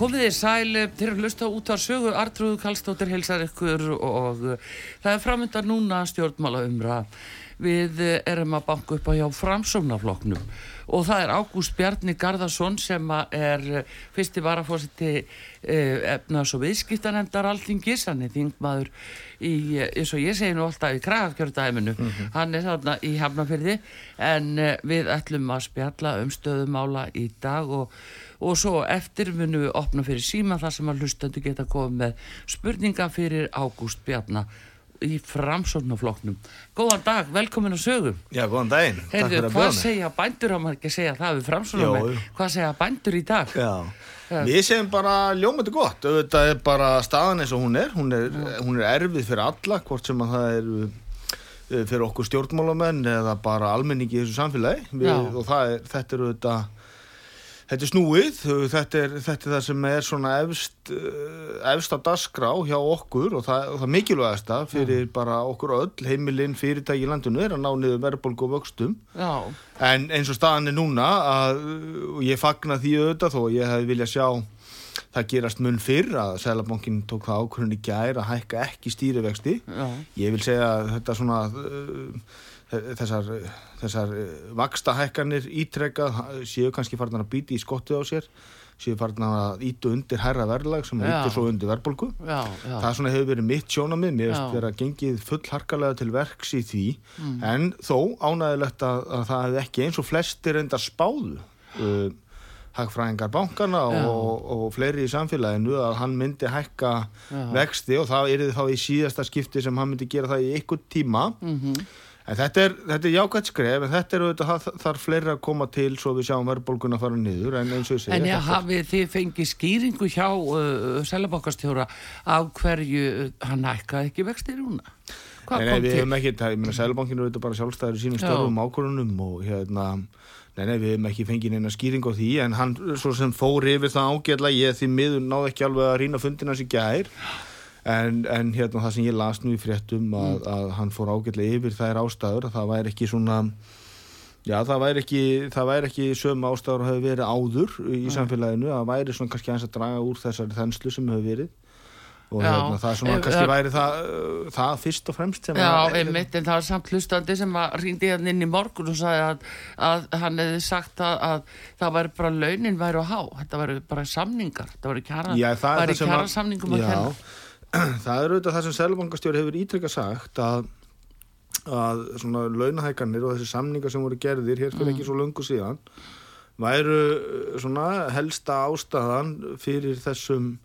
Komið þið sæl til að hlusta út á sögu Artrúðu Kallstóttir helsar ykkur og það er framönda núna stjórnmála umra. Við erum að banka upp á hjá framsóknarfloknum og það er Ágúst Bjarni Garðarsson sem er fyrsti varafósiti efnaðs og viðskiptanendar alltingis, hann er þingmaður í, eins og ég segi nú alltaf í krafkjörðdæminu, mm -hmm. hann er þarna í Hafnafyrði en við ætlum að spjalla um stöðumála í dag og og svo eftir munum við opna fyrir síma þar sem að hlustendu geta komið með spurninga fyrir Ágúst Bjarnar í framsóknarfloknum Góðan dag, velkomin að sögum Já, góðan daginn. Heyrðu, hvað segja bændur á maður ekki segja það við framsóknarmenn? Hvað segja bændur í dag? Já, við segjum bara ljómandi gott. Þetta er bara staðan eins og hún er. Hún er, hún er erfið fyrir alla hvort sem að það er uh, fyrir okkur stjórnmálamenn eða bara almenningi í þessu samfélagi. Við, og er, þetta eru þetta Þetta er snúið, þetta er, þetta er það sem er svona efst, eh, efst að dasgrá hjá okkur og það, og það mikilvægasta fyrir mm. bara okkur öll, heimilinn, fyrirtæki í landinu er að ná niður verðbólgu og vöxtum. Já. En eins og staðan er núna að ég fagna því auðvitað þó ég hef viljað sjá það gerast mun fyrr að Sælabankin tók það ákvörðin í gæri að hækka ekki stýrivexti. Já. Ég vil segja að þetta svona... Uh, þessar, þessar eh, vaksta hækkanir ítrekka séu kannski farnar að býti í skottið á sér séu farnar að ítu undir herra verðlag sem ítu svo undir verðbólku það svona hefur verið mitt sjónamið mér veist verið að gengið fullharkalega til verks í því. Mm. en þó ánægilegt að, að það hefði ekki eins og flestir enda spáðu uh, hagfræðingar bankana og, og fleiri í samfélaginu að hann myndi hækka Já. vexti og það er þá í síðasta skipti sem hann myndi gera það í ykkur tíma. Mm -hmm. En þetta er, þetta er jákvæmt skref, en þetta er auðvitað, það þarf fleiri að koma til svo við sjáum verðbólgun að fara niður, en eins og ég segja... En ég hafið þið fengið skýringu hjá uh, Sælabankastjóra af hverju uh, hann hækkaði ekki vextir núna? Hvað nei, nei, við hefum ekki, ég meina Sælabankin er auðvitað bara sjálfstæður í sínum störfum ákvörunum og hérna, nei, nei, við hefum ekki fengið neina skýringu á því, en hann svo sem fór yfir það ágjörlega, ég því miður náðu ekki alveg að rýna fundina sig gær En, en hérna það sem ég las nú í fréttum að, mm. að hann fór ágætlega yfir þær ástæður að það væri ekki svona já það væri ekki það væri ekki söm ástæður að hafa verið áður í mm. samfélaginu, það væri svona kannski eins að draga úr þessari þenslu sem hefur verið og já, hérna, það er svona e, kannski e, væri það, það fyrst og fremst Já, einmitt, en það var samt hlustandi sem ringdi hérna inn í morgun og sagði að, að hann hefði sagt að, að það væri bara launin væri á há, þetta væri bara samningar, þetta væri kjara, já, kjara samningum að kenna það er auðvitað það sem Sælubankastjóri hefur ítrekka sagt að, að svona launahækanir og þessi samningar sem voru gerðir hér fyrir mm. ekki svo lungu síðan væru uh, svona helsta ástæðan fyrir þessum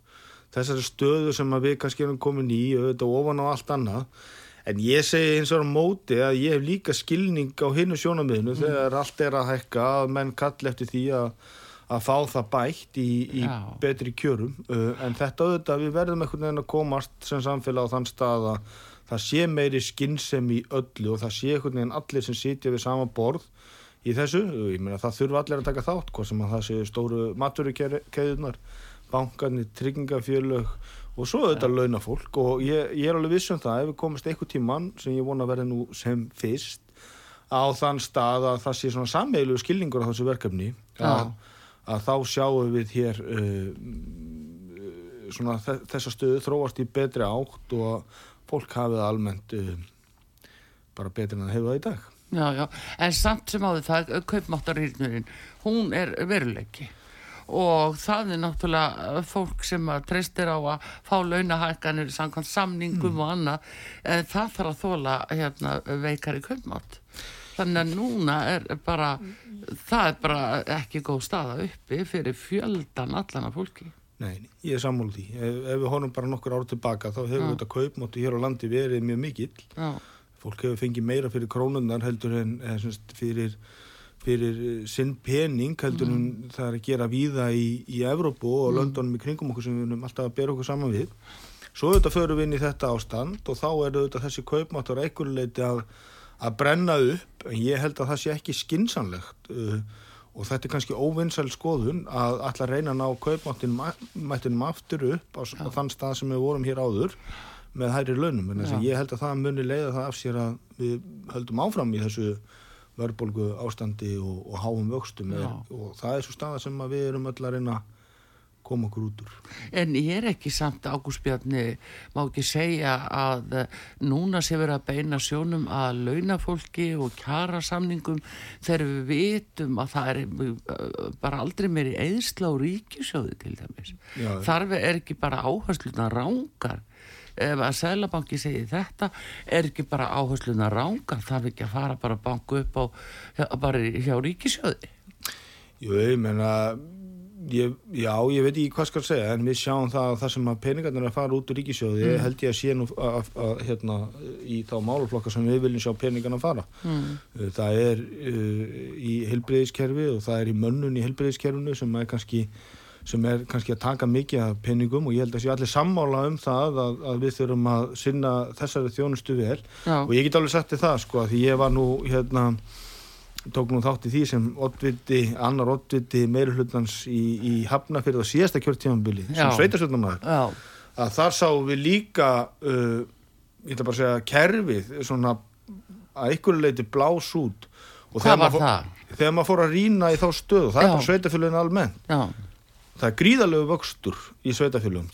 þessari stöðu sem við kannski erum komin í auðvitað ofan á allt annað en ég segi eins og á móti að ég hef líka skilning á hinnu sjónamiðinu mm. þegar allt er að hækka að menn kall eftir því að að fá það bætt í, í betri kjörum. Uh, en þetta auðvitað við verðum einhvern veginn að komast sem samfélag á þann stað að það sé meiri skinnsem í öllu og það sé einhvern veginn allir sem sitja við sama borð í þessu, ég meina það þurfa allir að taka þátt hvað sem að það sé stóru maturikeðunar, bankarnir tryggingafjölög og svo auðvitað ja. launafólk. Og ég, ég er alveg vissum það ef við komast einhver tíman sem ég vona að verða nú sem fyrst á þann stað að það sé svona sammeilu skilningur á þessu verkefni að að þá sjáum við hér uh, svona þessa stöðu þróast í betri átt og fólk hafið almennt uh, bara betur en að hefa það í dag. Já, já, en samt sem áður það kaupmáttarýrnurinn, hún er veruleiki. Og það er náttúrulega fólk sem að treystir á að fá launahækkanir samkvæmt samningum mm. og annað. En það þarf að þóla hérna, veikari kaupmátt þannig að núna er bara það er bara ekki góð staða uppi fyrir fjöldan allan af fólki. Nei, ég er sammúl því. Ef, ef við honum bara nokkur árið tilbaka þá hefur þetta kaupmóti hér á landi verið mjög mikill. Já. fólk hefur fengið meira fyrir krónunnar heldur en eða, semst, fyrir, fyrir eh, sinn pening heldur en það er að gera víða í, í Evrópu og Londonum í kringum okkur sem við erum alltaf að bera okkur saman við. Svo auðvitað förum við inn í þetta ástand og þá er auðvitað þessi kaupmáttur einhverju leiti að, að brenna upp en ég held að það sé ekki skinsanlegt uh, og þetta er kannski óvinnsæl skoðun að alltaf reyna að ná kaupmáttinum aftur upp á, á þann stað sem við vorum hér áður með hæri launum. En þess að ég held að það muni leiða það af sér að við höldum áfram í þessu verðbólgu ástandi og, og háum vöxtum. Er, og það er svo staða sem við erum öll að reyna að koma okkur út úr. En ég er ekki samt Ágústbjarni, má ekki segja að eh, núna sé verið að beina sjónum að launafólki og kjara samningum þegar við vitum að það er eh, bara aldrei meiri eðsla og ríkisjóði til dæmis. Já, Þarf er ekki bara áhersluna rángar ef að Sælabanki segi þetta er ekki bara áhersluna rángar þarf ekki að fara bara banku upp á bara hjá ríkisjóði Jú, ég menna Ég, já, ég veit ekki hvað skal segja en við sjáum það að það sem að peningarnir er að fara út úr ríkisjóði mm. held ég að sé nú að, að, hérna, í þá máluflokka sem við viljum sjá peningarna að fara mm. Uh, það er uh, í helbreyðiskerfi og það er í mönnun í helbreyðiskerfinu sem er kannski sem er kannski að taka mikið af peningum og ég held að sé allir sammála um það að, að við þurfum að sinna þessari þjónustu vel já. og ég get alveg sagt þið það sko að því ég var nú hérna tók nú þátt í því sem oddviti, annar oddviti meirulhlutans í, í Hafnafjörð og síðasta kjörtímanbili sem sveitastöldumæður að þar sáum við líka uh, ég ætla bara að segja kerfið svona að ykkur leiti blás út. Og þegar maður, þegar maður fór að rína í þá stöðu það Já. er bara sveitafjörðin almennt. Já. það er gríðalögu vöxtur í sveitafjörðum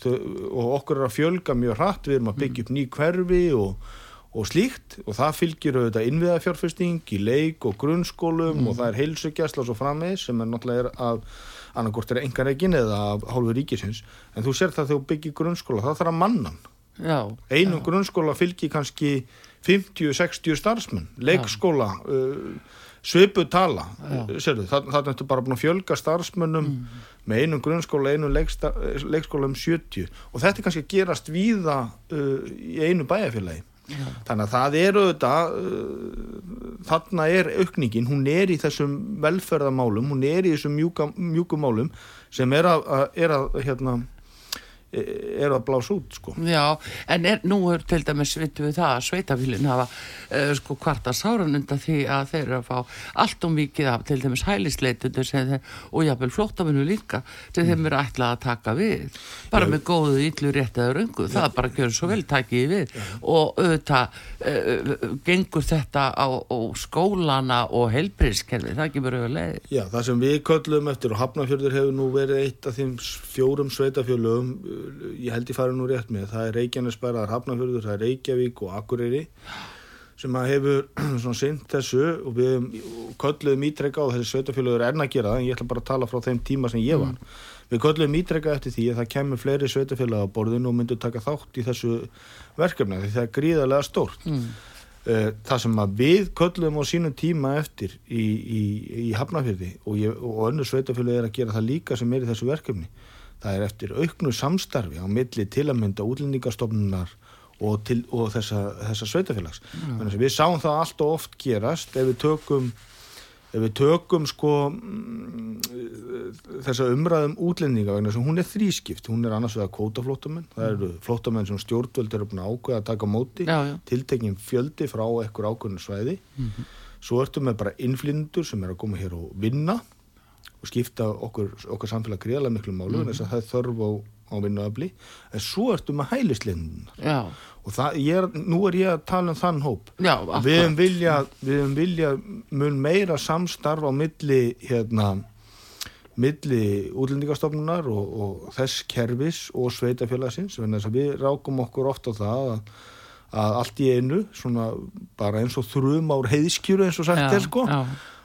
og okkur er að fjölga mjög hratt. Við erum að byggja upp ný hverfi og og slíkt og það fylgir auðvitað innviðafjárfesting í leik og grunnskólum mm. og það er heilsugjastla og frammeðis sem er náttúrulega af annarkort er engar egin eða af hálfu ríkisins en þú sér það þegar þú byggir grunnskóla það þarf að mannan já, einum já. grunnskóla fylgir kannski 50-60 starfsmenn leikskóla uh, svipu tala það, það er bara að fjölga starfsmennum mm. með einum grunnskóla einum leikskóla um 70 og þetta er kannski að gerast víða uh, í einu bæjarfélagi Já. þannig að það eru þetta uh, þarna er aukningin, hún er í þessum velferðamálum, hún er í þessum mjúkumálum sem er að, að, er að hérna, eru að blása út sko. Já, en er, nú er til dæmis vitum við það að sveitafílinn hafa uh, sko kvarta sáran undan því að þeir eru að fá allt og mikið af til dæmis hælisleitundur og jáfnvel flóttaminu líka sem mm. þeim eru ætlað að taka við bara Já. með góðu yllu réttaður öngu það er bara að gera svo vel takið við Já. og auðvitað uh, gengur þetta á, á skólana og heilbrískerfi, það ekki verið að leið Já, það sem við köllum eftir og Hafnarfjörður hefur nú verið eitt af þeim fjórum sveitafjörlum ég held ég farið nú rétt með það er Reykjanesbæra, það er Hafnarfjörður, það er Reykjavík og Akureyri sem að hefur svona synd þessu og við köllum ítrekka og þessi sveitafjöluður er enn að gera það en ég ætla bara að tala frá þeim tíma sem ég var mm. við köllum ítrekka eftir því að það kemur fleiri sveitafjöluða á borðinu og myndu taka þátt í þessu verkefni því það er gríðarlega stórt mm. Eh, það sem að við köllum á sínum tíma eftir í, í, í Hafnarfjörði og, og önnu sveitafjöluð er að gera það líka sem er í þessu verkefni það er eftir auknu samstarfi á milli til að mynda útlendingastofnunar og, til, og þessa, þessa sveitafélags mm. við sáum það allt og oft gerast ef við tökum ef við tökum sko mm, þessa umræðum útlendinga vegna sem hún er þrískipt, hún er annars vegar kvótaflótamenn, það eru mm. flótamenn sem stjórnvöld eru búin að ákveða að taka móti já, já. tiltekinn fjöldi frá ekkur ákveðinu svæði mm -hmm. svo ertum við bara innflindur sem er að koma hér og vinna og skipta okkur, okkur samfélag greiðlega miklu málu mm. þess að það þörf á, á vinnuafli. En svo ertu með hælislindunar og það, er, nú er ég að tala um þann hóp. Já, við hefum vilja, vilja mun meira samstarf á milli hérna milli útlendingastofnunar og, og þess kervis og sveitafélagsins við rákum okkur ofta á það að, að allt í einu svona bara eins og þrjum ár heiðskjuru eins og sagt er sko já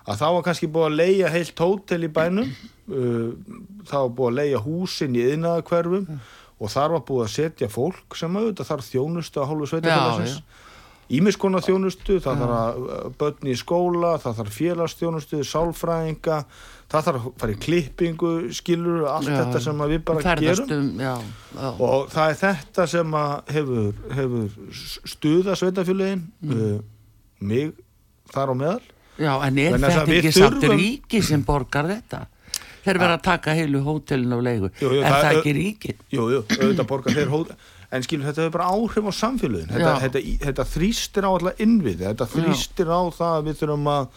að þá var kannski búið að leia heilt hótel í bænum uh, þá var búið að leia húsin í yðnaðakverfum mm. og þar var búið að setja fólk sem auðvitað þarf þjónustu að hálfu sveitafélagsins ímiskona þjónustu, það þarf að uh, börni í skóla, það þarf félagsþjónustu sálfræðinga, það þarf að fara í klippingu, skilur allt já, þetta sem við bara gerum já, já. og það er þetta sem hefur, hefur stuða sveitafélagin mm. uh, mig þar á meðal Já, en er þetta ekki samt þurfum- ríki sem borgar þetta? Þeir verða að taka heilu hótelin á leigu. Jú, jú, er það- það ekki ríki? Jú, jú, auðvitað borgar þeir hóð en skilur þetta hefur bara áhrif á samfélögin þetta, Já. þetta, þetta þrýstir á alla innviði þetta þrýstir á það að við þurfum að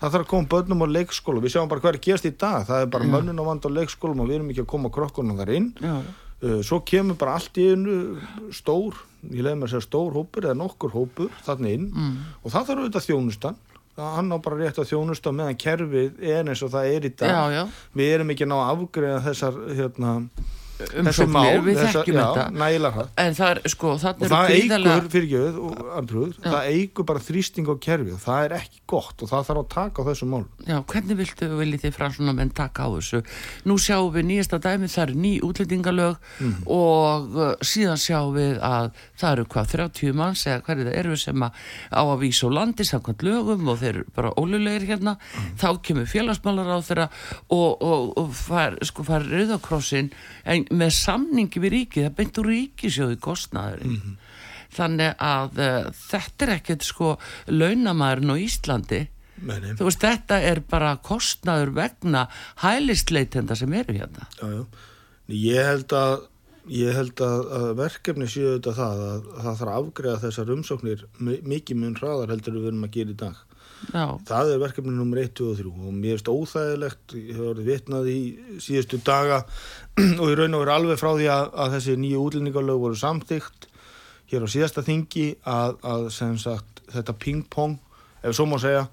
það þarf að koma börnum á leikskóla við sjáum bara hvað er að gerast í dag það er bara Já. mönnun á vand á leikskólum og við erum ekki að koma krokkunum þar inn Já, uh, svo kemur bara allt í einu stór, ég leiði mér að segja stór hópur eða nokkur hópur þannig inn mm. og það þarf auðvitað þjónustan það hann á bara rétt að þjónusta meðan kerfið er eins og það er í dag já, já. við erum ekki að ná að afgreða þessar hérna, þessi Umsóknir, mál við þekkjum þetta. En það er, sko, og það eru gríðarlega... eigur fyrirgjöð og andrúð, Já. það eigur bara þrýsting á kerfið og það er ekki gott og það þarf að taka á þessu mál Já, hvernig viltu, viljið þið fransuna menn taka á þessu? Nú sjáum við nýjasta dæmi, það eru ný útlendingalög Mhm. og uh, síðan sjáum við að það eru hvað 30 manns eða hverju það eru sem að á að vísa á landi samkvæmt lögum og þeir eru bara ólulegir hérna, Mhm. þá kemur félagsmálar á þeirra og, og, og fær, sko rauðakrossin en með samningi við ríkið, það beint úr ríkisjóði kostnaðurinn. Mhm. Þannig að uh, þetta er ekkert sko launamæðurinn á Íslandi Meni, Þú veist, þetta er bara kostnaður vegna hælistleitenda sem eru hérna. já, já. ég held að ég held að, að verkefni séu þetta það að, að það þarf að afgreða þessar umsóknir mi- mikið mun hraðar heldur við erum að gera í dag Já, það er verkefni nummer 1, 2 og 3 og mér finnst óþægilegt, ég hef orðið vitnað í síðustu daga og í raun og veru alveg frá því að, að þessi nýju útlendingalög voru samþygt hér á síðasta þingi að, að sagt þetta ping-pong ef svo má segja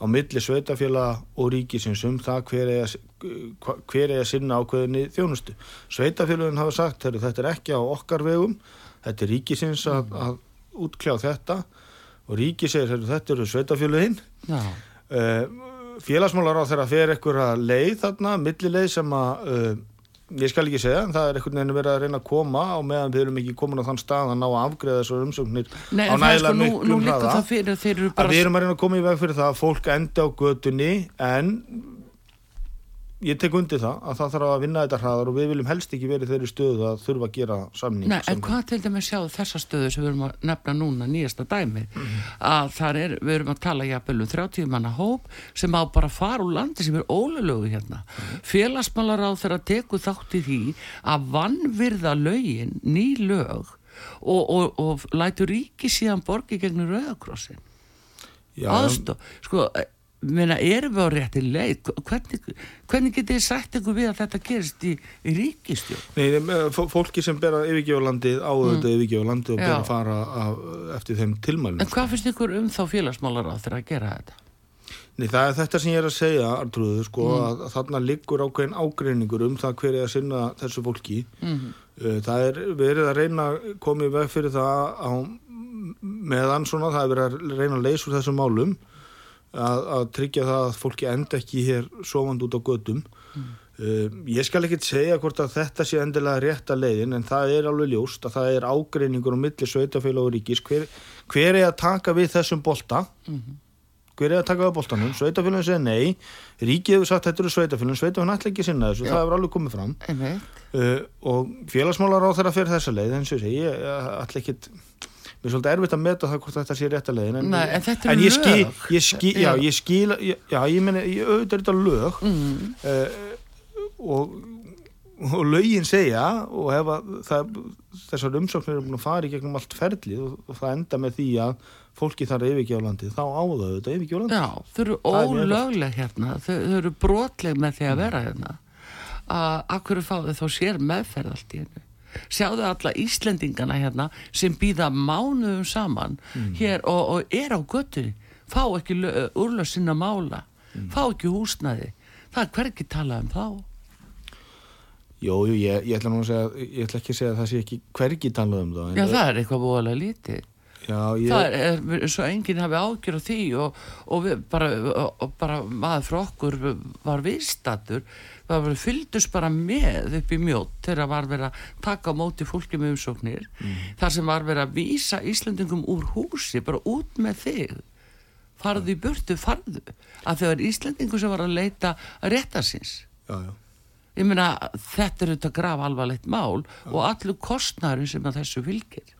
á milli sveitafélaga og ríkisins um það hver er, hver er að sinna ákveðinni þjónustu. Sveitafélagin hafa sagt þetta er ekki á okkar vegum. Þetta er ríkisins að, að útkljá þetta og ríki segir þetta eru sveitafélagin já, uh, félagsmálar á þeirra fer einhverja leið þarna, millileið sem að uh, ég skal ekki segja, en það er einhvern veginn verið að reyna að koma á meðan við erum ekki komin á þann stað að ná að afgreða þessar umsóknir Nei, á sko, nægilega miklum hraða. við erum að reyna að koma í veg fyrir það að fólk endi á götunni en ég tek undir það að það þarf að vinna þetta hraðar og við viljum helst ekki verið þeirri stöðu að þurfa að gera samning Nei, en hvað til dæmis sjáðu þessa stöðu sem við erum að nefna núna, nýjasta dæmi, Mhm. að þar er, við erum að tala jafnvel um 30 manna hóp sem á bara fara úr landi sem er ólulegu hérna. Mhm. Félagsmálar á þeirra teku þátt í því að vannvirða lögin, ný lög og, og, og lætur ríki síðan borgi gegnum rauðakrossin. Já, aðstof sko, meina, erum við á rétti leið? Hvernig, hvernig getið þið sagt ykkur við að þetta gerist í, í ríkistjórn Nei, nei, fó- fólki sem ber að yfirgefa landið á auðvitað yfirgefa landið og ber Mm. Að fara af, eftir þeim tilmælum. En hvað finnst ykkur um þá félagsmálar á þeirra að gera þetta? Nei, það er þetta sem ég er að segja, Artrúður, sko, Mm. að, að þarna liggur ákveðin ágreiningur um það hver er að sinna þessu fólki. mm Það er verið að reyna í veg fyrir það á meðan svona, það er verið að reyna að leysa úr þessum málum að, að tryggja það að fólki enda ekki hér sofand út á gödum. Uh, ég skal ekkit segja hvort að þetta sé endilega rétta leiðin en það er alveg ljóst að það er ágreiningur á milli sveitafélag og ríkis. Hver, hver er að taka við þessum bolta? Hver er að taka við boltanum? Sveitafélagin segir nei, ríkið hefur sagt þetta eru sveitafélagin, sveitafélagin ætla ekki að sinna þessu. Já. það hefur alveg komið fram. Uh, og félagsmálar á þeirra fyrir þessa leið eins og ég segi, ég ætla ekki mér er svolítið erfitt að meta það hvort þetta sé rétta leiðin en, Nei, en þetta eru en ég lög. ég skil, já, ég skil ég, já, ég meni, ég auðvitað er þetta lög. Mm. uh, og, og lögin segja og ef að það, þessar umsóknir eru búin að fara í gegnum allt ferlið og, og það enda með því að fólki þarf að yfirgefa landið þá á það auðvitað að yfirgefa landið. Já, þau eru er ólögleg hérna. Þau, þau eru brotleg með því að vera hérna. Að akkur fá þau þá sér meðferð allt í hennu sjáðu alla Íslendingana hérna sem býða mánuðum saman hér og, og er á göttunni fá ekki úrlöð sinna mála fá ekki húsnæði. Það er hvergi talað um þá. Jú, jú, ég, ég ætla nú að segja ég ætla ekki að segja að það sé ekki hvergi talað um en já það er eitthvað búalega lítið já, ég, það er er svo enginn hafi ágjör á því og, og bara, og bara maður frá okkur var var fylgdust bara með upp í mjótt þegar var verið að taka á móti fólki með umsóknir. Þar sem var verið að vísa Íslandingum úr húsi bara út með þig. Farðu í burtu, farðu. Að þau er Íslandingur sem var að leita að rétta síns. Já, já. ég meina þetta er auðvitað graf alvarlegt mál og allur kostnærin sem að þessu fylgir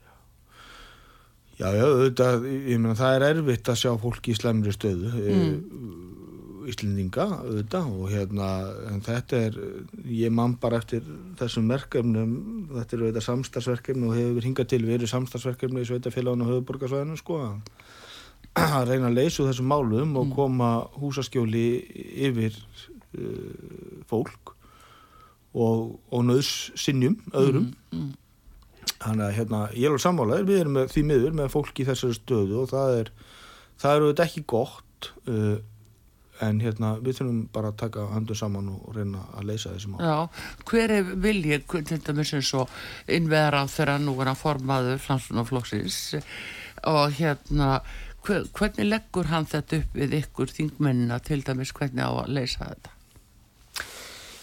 Já, já, auðvitað, ég meina það er erfitt að sjá fólki í slemri stöðu mm. Íslendinga auðvitað og hérna en þetta er, ég man bara eftir þessum verkefnum, þetta er auðvitað samstagsverkefni og hefur hingað til verið samstagsverkefni í Sveitafélagun og höfuborgarsvæðinu sko að reyna að leysu þessum málum og koma húsaskjóli yfir uh, fólk og, og nöðs sinnjum öðrum mm, mm. Þannig að hérna, ég er alveg sammálaður, við erum með, því miður með fólk í þessari stöðu og það er, það eru þetta ekki gott uh, en hérna, við þurfum bara að taka handur saman og reyna að leysa þessi mál. Já, hver er viljið, til dæmis eins og innverða þegar nú er að formaðu flansunarflóksins og hérna, hver, hvernig leggur hann þetta upp við ykkur þingmennina til dæmis hvernig á að leysa þetta?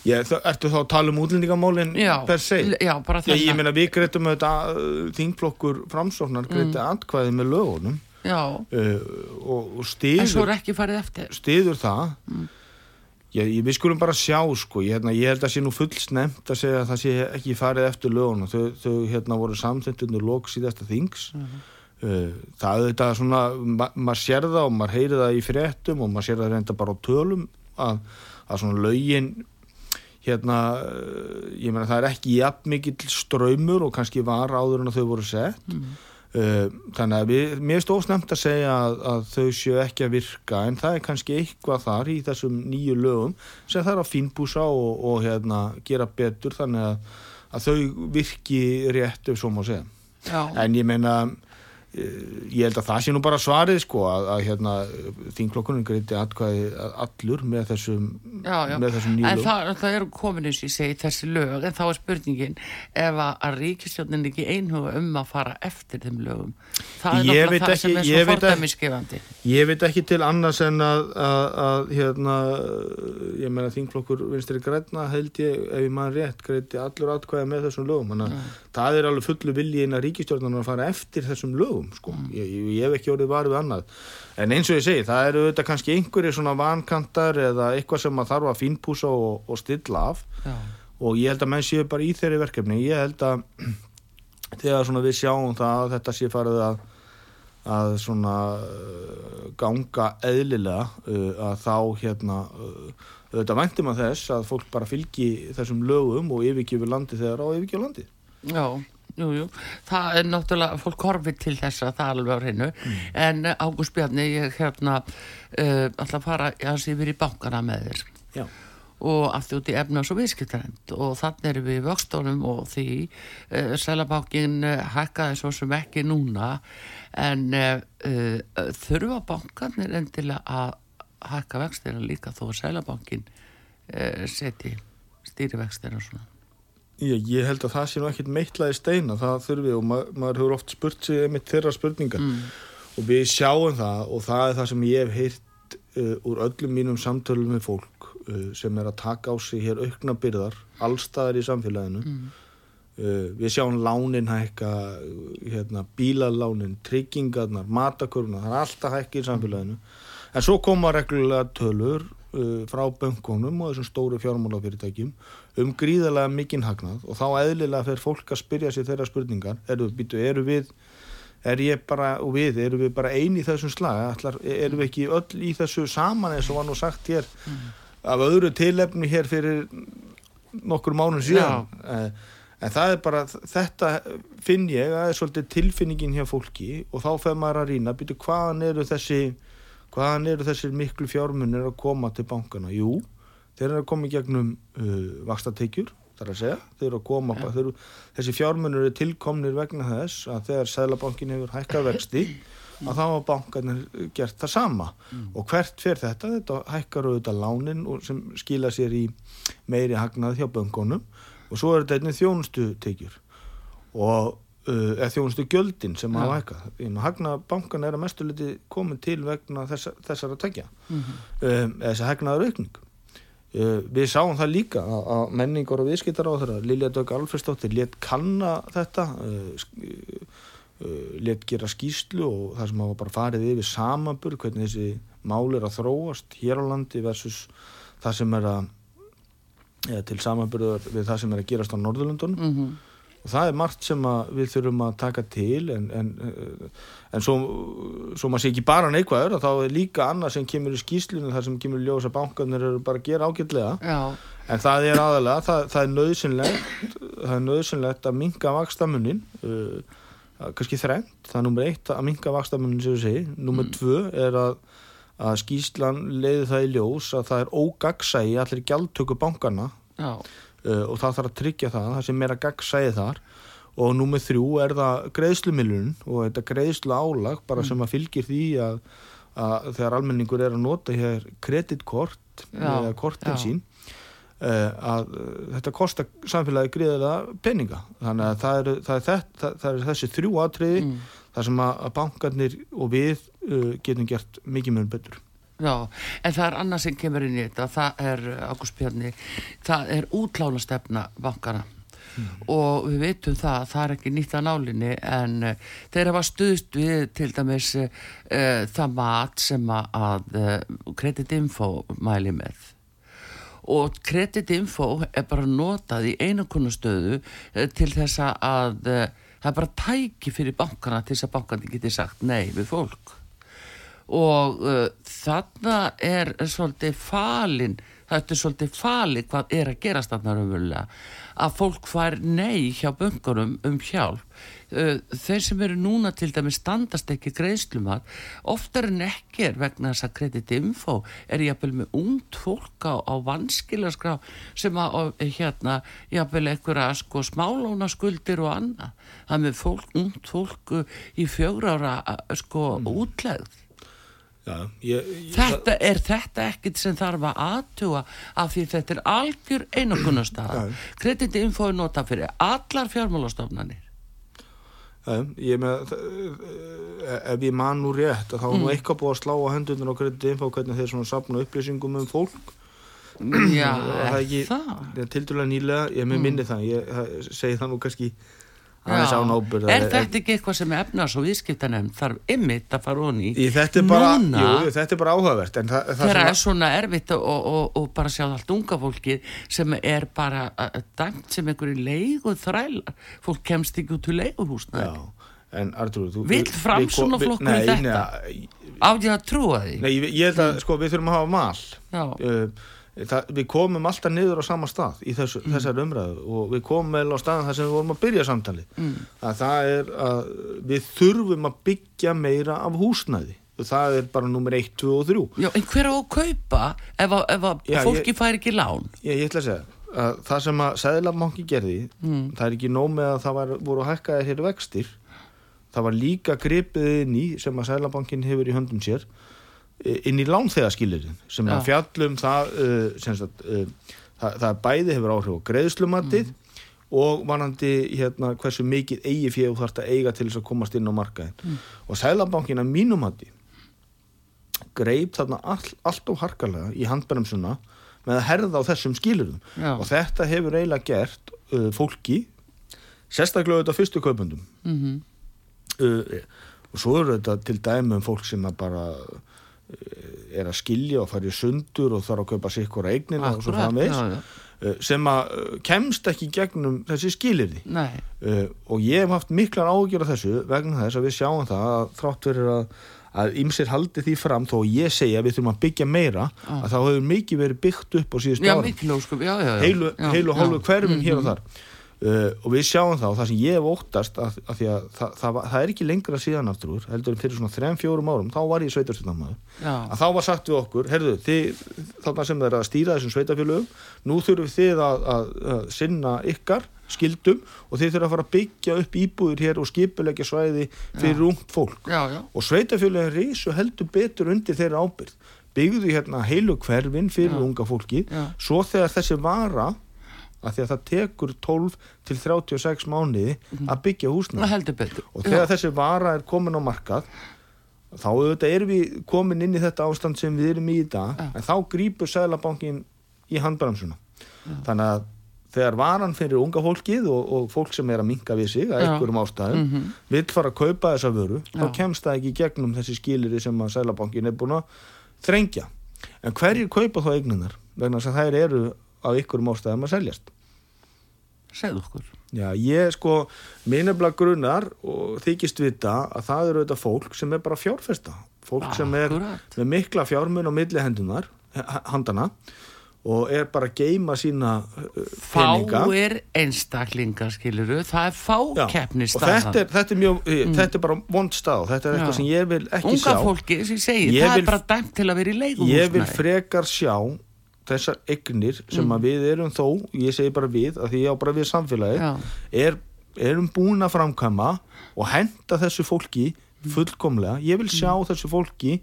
Ég, ertu þá að tala um útlendingamálinn per se? Já, bara þetta. Ég meina við greitum auðvitað uh, þingflokkur framsóknar greiti mm. atkvæði með lögunum uh, og, og stiður En svo er ekki farið eftir Stiður það mm. ég, ég, Við skulum bara sjá sko ég, hérna, ég held að sé nú fullsnemt að segja að það sé ekki farið eftir lögunum þau, þau hérna voru samþendunir lók síðasta þings mm. uh, það þetta svona ma maður sér það og maður heyri það í fréttum og maður sér það reynda bara á tölum að, að svona lögin hérna, eh, ég meina það er ekki jafn mikill ströymur og kannski var áður en þau voru sett mm. uh, þannig að við, mér er stóðsnemt að segja að, að þau séu ekki að virka en það er kannski eitthvað þar í þessum nýju lögum sem það er að fínbúsa og, og hérna, gera betur þannig að, að þau virki rétt ef svo má segja Já. en ég meina Eh, ég held að það sé nú bara svarið sko að, að hérna þingklokkunum greiti atkvæði allur með þessum, þessum nýlu en það, það eru komin eins og ég segi þessi lög en þá er spurningin ef að, að ríkistjónin ekki einhuga um að fara eftir þeim lögum? Það er náttúrulega það ekki, sem er svo fordæmiskefandi ég veit ekki til annars en að, að hérna ég meina þingklokkur vinstri græna held ég ef ég maður rétt greiti allur atkvæði með þessum lögum. Þannig að það er alveg fullu vilji inn að ríkistjónin að fara eftir þessum lögum sko. mm. ég, ég, hef ekki orðið varfið annað en eins og ég segi, það eru þetta kannski einhverjir svona vankantar eða eitthvað sem maður þarf að fínpúsa og, og stilla af Já. og ég held að menn séu bara í þeirri verkefni ég held að þegar við sjáum það að þetta sé farið að að svona uh, ganga eðlilega uh, að þá hérna uh, auðvitað væntum að þess að fólk bara fylgi þessum lögum og yfirgjöfu landi þegar á yfirgjöfu landi Já jú, jú. það er náttúrulega fólk korfið til þess að það alveg á hreinu mm. en eh, Ágúst Bjarni ég hérna uh, alltaf fara að sé verið í bankana með þér Já. og aftur út í efnars og viðskiptarend og þannig erum við í vöxtónum og því uh, Sælabankin uh, hækkaði svo sem ekki núna en þurfa bankanir endilega að hækka vextina líka þó að Sælabankin seti stýrivextina svona Ég, ég held að það sé nú ekkit meitlaði steina það þurfi og ma maður hefur oft spurt sig einmitt þeirra spurningar mm. og við sjáum það og það er það sem ég hef heyrt uh, úr öllum mínum samtölum með fólk uh, sem er að taka á sig hér aukna byrðar allstaðar í samfélaginu mm. uh, við sjáum lánin hækka hérna, bílalánin, tryggingarnar matakurna, það er alltaf hækki í samfélaginu en svo koma reglulega tölur frá böngunum og þessum stóru fjármálafyrirtækjum um gríðarlega mikinn hagnað og þá eðlilega fer fólk að spyrja sér þeirra spurningar. Eru, býtu, eru við er ég bara, og við, eru við bara eini í þessum slag, Ætlar, eru við ekki öll í þessu saman eins og var nú sagt hér mm. af öðru tilefni hér fyrir nokkur mánum síðan? En, eh, en það er bara þetta finn ég að það er svolítið tilfinningin hjá fólki og þá fer maður að rýna. Býtu, hvaðan eru þessi hvaðan eru þessir miklu fjármunir að koma til bankana, jú þeir eru að koma í gegnum uh, vakstateikjur þar að segja, þeir eru að koma ja. eru, þessi fjármunur eru tilkomnir vegna þess að þegar Sælabankin hefur hækkað vexti að þá hafa bankarnir gert það sama. Mm. og hvert fyrir þetta, þetta hækkar auðvitað lánin sem skila sér í meiri hagnað hjá bankonum og svo er þetta einnig þjónustu teikjur og uh, eða þjónustu gjöldin sem hafa hækkað hagnað bankan er að mestu liti komið til vegna þess, þessar að tekja mm -hmm. um, eða þess að hægnaður aukning Uh, við sáum það líka að menningar og viðskiptar á þeirra Lilja Dögg Alfredsdóttir let kanna þetta uh, uh, let gera skýslu og það sem hafa bara farið yfir samanbur hvernig þessi mál er að þróast hér á landi versus það sem er að ja, til samanburður við það sem er að gerast á Norðurlundunum mm -hmm. Og það er margt sem við þurfum að taka til en, en, en svo, svo maður sé ekki bara neikvæður þá er líka annað sem kemur í skýslunum þar sem kemur í ljósa bankanir eru bara að gera ágætlega Já. en það er aðalega, það, það er nöðsynlegt það er nöðsynlegt að minga vakstamunin uh, kannski þrengt, það er nummer eitt að minga vakstamunin sem við segi, nummer mm. tvö er að, að skýslan leiði það í ljós að það er ógagsægi allir gjaldtöku bankana Já og það þarf að tryggja það, það sem er að gagsæði þar og númið þrjú er það greiðslumilun og þetta greiðslu álag bara mm. sem að fylgir því að, að þegar almenningur er að nota hér kreditkort eða kortin já. sín uh, að uh, þetta kostar samfélagi greiðilega peninga þannig að það er, það er, þetta, það er þessi þrjú atriði mm. þar sem að, bankarnir og við getum gert mikið mjög betur Já, en það er annað sem kemur inn í þetta, það er, Ágúst Björni, það er útlána stefna bankana mm. og við veitum það, það er ekki nýtt að nálinni en uh, þeir hafa stuðst við til dæmis uh, það mat sem að uh, kreditinfo mæli með. Og kreditinfo er bara notað í einankunastöðu til þess að það er bara tæki fyrir bankana til þess að bankandi geti sagt nei við fólk og uh, þarna er svolítið falin þetta er svolítið fali hvað er að gerast þarna raunverulega. Að fólk fær nei hjá bunkunum um hjálp. Uh, þeir sem eru núna til dæmi standast ekki greiðslumar oftar en ekki er vegna þess að kreditinfo er jafnvel með ungd fólk á, á vanskilaskrá sem að hérna jafnvel einhverja sko smálóna skuldir og annað. Það með fólk, ungd fólk í fjögur ára sko mm. útlegð Já, ég, ég, þetta er þetta ekkit sem þarf að aðtúa af því þetta er algjör einakunnastaða kreditinfo er nota fyrir allar fjármálastofnanir. Ég með eh, ef ég man nú rétt þá er mm. nú eitthvað búið að slá á hendunar á kreditinfo hvernig þeir svona sapna upplýsingum um fólk. Já, það er ekki það? Er til dæla nýlega, ég með mm. minni það ég segi það nú kannski er þetta ekki eitthvað sem efnars og viðskiptanemn þarf ymmit að fara honi í þetta er bara, jú, þetta er bara áhugavert það, það er að... svona erfitt og, og, og, bara sjá allt unga fólki sem er bara dæmt sem einhverju leigu þrælar fólk kemst ekki út til leiguhúsna en Artur vil fram svona flokkur í þetta? á því að trúa því? Nei, ég, ég held að sko, við þurfum að hafa mal uh, það, við komum alltaf niður á sama stað í þessu, mm. þessar umræðu og við komum vel á staðan þar sem við vorum að byrja samtali mm. að það er að við þurfum að byggja meira af húsnæði og það er bara nummer 1, 2 og 3 Já, en hver á að kaupa ef, að, ef að Já, fólki ég, fær ekki lán? Ég, ég ætla að segja að það sem að Sæðlabanki gerði, mm. það er ekki nóg með að það var, voru að hækka þér vextir það var líka gripið inn í sem að Sæðlabankin hefur í höndum sér inn í lánþegaskilirinn sem er fjallum það, uh, sagt, uh, það það bæði hefur áhrif á greiðslumatið mm. og vanandi hérna, hversu mikið eigi fyrir þú þarfst að eiga til þess að komast inn á markaðin mm. og Sælabankina mínumati greip þarna all, allt og harkalega í handbærumsuna með að herða á þessum skilirum Já. og þetta hefur eiginlega gert uh, fólki sérstaklega auðvitað fyrstu kaupundum mm -hmm. og svo eru þetta til dæmi um fólk sem bara er að skilja og fara í sundur og þarf að kaupa sikkur eignina og svo framvegs eh, sem að eh, kemst ekki gegnum þessi skilirði uh, og ég hef haft miklar ágjör af þessu vegna þess að við sjáum það að þrátt fyrir að að ymsir haldi því fram þó ég segja að við þurfum að byggja meira ah. að þá hefur mikið verið byggt upp á síðust ára heilu, heilu hálfu hverfum mm -hmm. hér og þar Uh, og við sjáum þá, það sem ég hef óttast að, að því að það, það, það er ekki lengra síðan aftur heldur en fyrir svona 3-4 árum þá var ég sveitarstjórnarmæður að þá var sagt við okkur, herðu, þið þarna sem þeir að stýra þessum sveitarfjölugum nú þurfum þið að, að, að sinna ykkar skildum og þið þurfum að fara að byggja upp íbúður hér og skipulegja svæði fyrir já. ungt fólk. Já, já. og sveitarfjölugin reysu heldur betur undir þeirra ábyrð byggðu hérna heilu hverfin fyrir unga fólki svo þegar þessi vara að því að það tekur 12 til 36 mánuði mm -hmm. að byggja húsna og þegar Já. þessi vara er komin á markað þá auðvitað erum við komin inn í þetta ástand sem við erum í í dag Já. en þá grýpur Sælabankin í handbaransuna þannig að þegar varan fyrir unga fólkið og, og fólk sem er að minka við sig að einhverjum ástæðum mm -hmm. vil fara að kaupa þessa vöru Já. þá kemst það ekki gegnum þessi skiliri sem að Sælabankin er búin að þrengja en hverjir kaupa þá eignunar vegna þess að þær eru á ykkurum ástæðum að seljast segð okkur Já, ég sko, minnabla grunar og þykist vita að það eru þetta fólk sem er bara fjárfesta. Fólk sem er Akkúrat. með mikla fjármun á milli hendunar, handana og er bara að geima sína uh, peninga. Fáir einstaklingar skiluru, það er Já, fákeppni og þetta er, þetta er mjög, mm. þetta er bara vond stað þetta er eitthvað sem ég vil ekki Unga sjá. fólki, sem ég segi, Ég það vil- er bara dæmt til að vera í Ég vil frekar sjá þessar eignir sem Mm. að við erum þó, ég segi bara við, að því ég á bara við samfélagið, Já. er, erum búin að framkama og henda þessu fólki fullkomlega. Ég vil sjá þessu fólki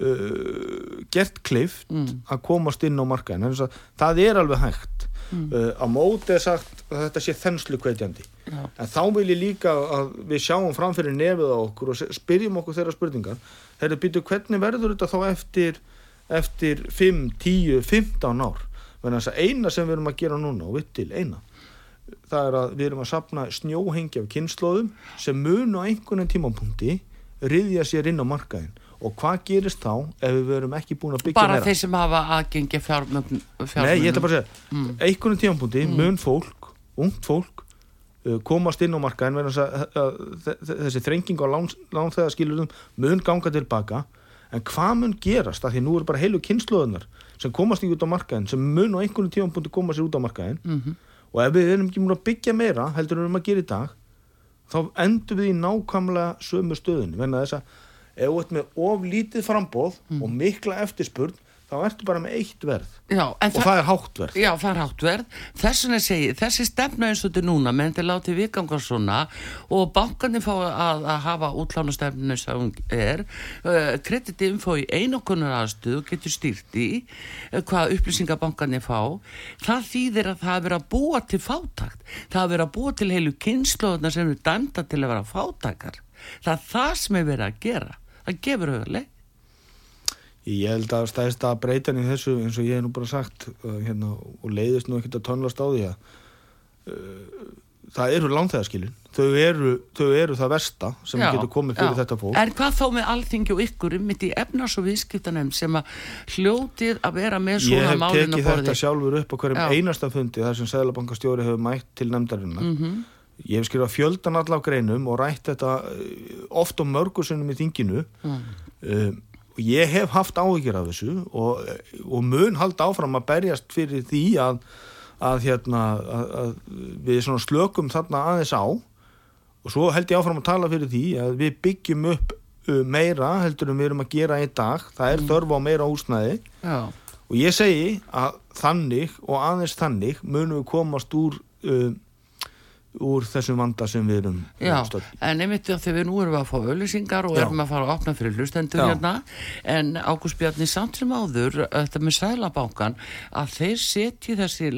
uh, gert klift að komast inn á markaðin. Það er alveg hægt. Uh, á móti er sagt að þetta sé þenslu kveitjandi. En þá vil ég líka að við sjáum framfyrir nefið á okkur og spyrjum okkur þeirra spurningar. Þeirra býtu hvernig verður þetta þá eftir, eftir 5, 10, 15 ár? Að þess að eina sem við erum að gera núna og vitt til eina það er að við erum að sapna snjóhengi af kynnslóðum sem mun á einhvern tímapunkti riðja sér inn á markaðin og hvað gerist þá ef við verum ekki búin að byggja Bara meira? þeir sem hafa aðgengi fjármögn Nei, ég ætla bara að segja, mm. einhvern tímapunkti mun fólk, ungt fólk uh, komast inn á markaðin þessi þrenging á lán, lánþegaskilurðum mun ganga tilbaka en hvað mun gerast af því nú eru bara heilu kynnslóðunar sem komast ekki út á markaðin sem mun á einhvern tímapunkti koma sér út á markaðin Mhm. og ef við erum ekki múin að byggja meira heldur við erum að gera í dag þá endur við í nákvæmlega sömu stöðunni venna þess að ef þú ert með of lítið frambóð og mikla eftirspurn þá ertu bara með eitt verð Já, og það er hátt verð Já, það er háttverð. Þess vegna segi, þessi stefna eins og þetta er núna, menn til látið viðganga svona og bankarnir fá að, að hafa útlána stefnu sem er, uh, kreditið fá í einokunar aðstöðu, getur stýrt í uh, hvað upplýsingar bankarnir fá. Það þýðir að það er verið að búa til fátakt. Það er verið að búa til heilu kynnslóðuna sem er dæmda til að vera fátakar. Það er það sem er verið að gera. Það gefur auðvitað. Ég held að stæðist að breytan í þessu eins og ég hef nú bara sagt uh, hérna, og leiðist nú ekkert að tónlast á því að uh, það eru lánþegaskilin þau eru, þau eru það versta sem Já, getur komið fyrir já. þetta fólk En hvað þá með alþingi og ykkur um mitt í efnars og viðskiptanemn sem að hljótið að vera með Ég svona hef málin tekið að borði þetta sjálfur upp á hverjum Já. einasta fundi þar sem Sæðlabankastjóri hefur mætt til nefndarinnar Mhm. Ég hef skrifað fjöldan allar greinum og rætt þetta uh, oft og mörgursunum í þinginu Mm. um, og ég hef haft áhyggjur af þessu og, og mun halda áfram að berjast fyrir því að, að, hérna, að, að við slökum þarna aðeins á. Og svo held ég áfram að tala fyrir því að við byggjum upp uh, meira heldur en við erum að gera í dag. Það er þörf á meira húsnæði. Og ég segi að þannig og aðeins þannig munum við komast úr uh, úr þessum vanda sem við erum já, stödd. en einmitt þegar við nú erum að fá auðlýsingar og Já. erum að fara að opna fyrir hlustendur Já. hérna en Ágúst Bjarni samt sem áður þetta með sælabankan að þeir setji þessi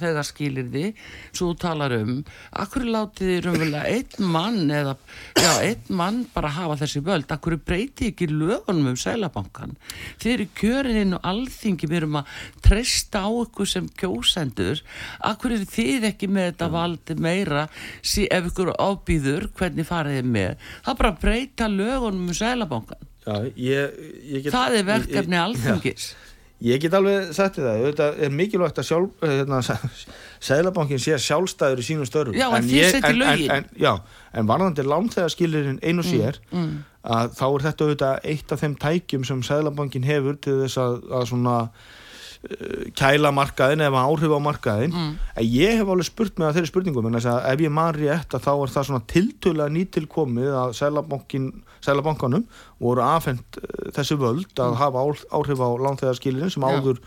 þegar skilirði svo þú talar um akkur látið þið raunverulega einn mann eða, já, einn mann bara hafa þessi völd, akkur breyti ekki lögunum um sælabankan þið eru kjörin inn og alþingi við erum að treysta á ykkur sem kjósendur akkur eru þið ekki með þetta valdi meira sí, ef ykkur ábýður hvernig farið þið með. Það bara breyta lögunum um sælabankan það er verkefni ég, alþingis. Ég, get alveg sagt þér það þetta er mikilvægt að sjálf hérna, Sæðlabankin sé sjálfstæður í sínum störfum. Já, en þið ég- setjið en, lögin. en, en, Já, en varðandi lánþegaskilirinn einu sér mm. að þá er þetta auðvitað eitt af þeim tækjum sem Sæðlabankin hefur til þess að, að svona kæla markaðin eða áhrif á markaðin Mm. en ég hef alveg spurt að þeirri spurningum en þess að ef ég man rétt að þá er það svona tiltölulega nýtilkomið að Sæðlabankin Sæðlabankanum voru afhend uh, þessi völd að hafa á, áhrif á lánþegarskilin sem Mm. Áður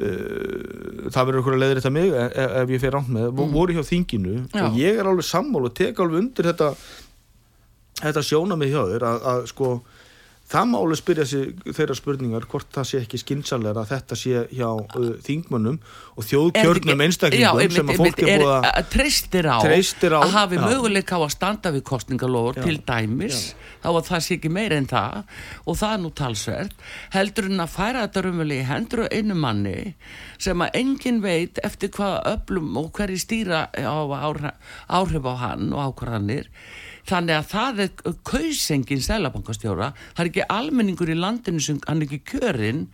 uh, það verður okkur að leiðir þetta mig ef, ef ég fer rámt með, mm. voru hjá þinginu Já. og ég er alveg sammál og tek alveg undir þetta þetta sjóna mig hjá þér að, að sko það má alveg spyrja sig þeirra spurningar hvort það sé ekki skinsalega að þetta sé hjá uh, þingmönnum og þjóðkjörnum einstaklingum sem að fólk er búið að treystir á, Treystir á, að hafi já. möguleika á að standa við kostningalofur Já, til dæmis. Þá að það sé ekki meira en það. Og það er nú talsvert. Heldur en að færa þetta rumveli í hendur og einu manni sem að engin veit eftir hvað öflum og hverju stýra á áhrif á hann og ákvarðanir þannig að það er kausengin selabankastjóra, það er ekki almenningur í landinu sem hann er ekki kjörinn.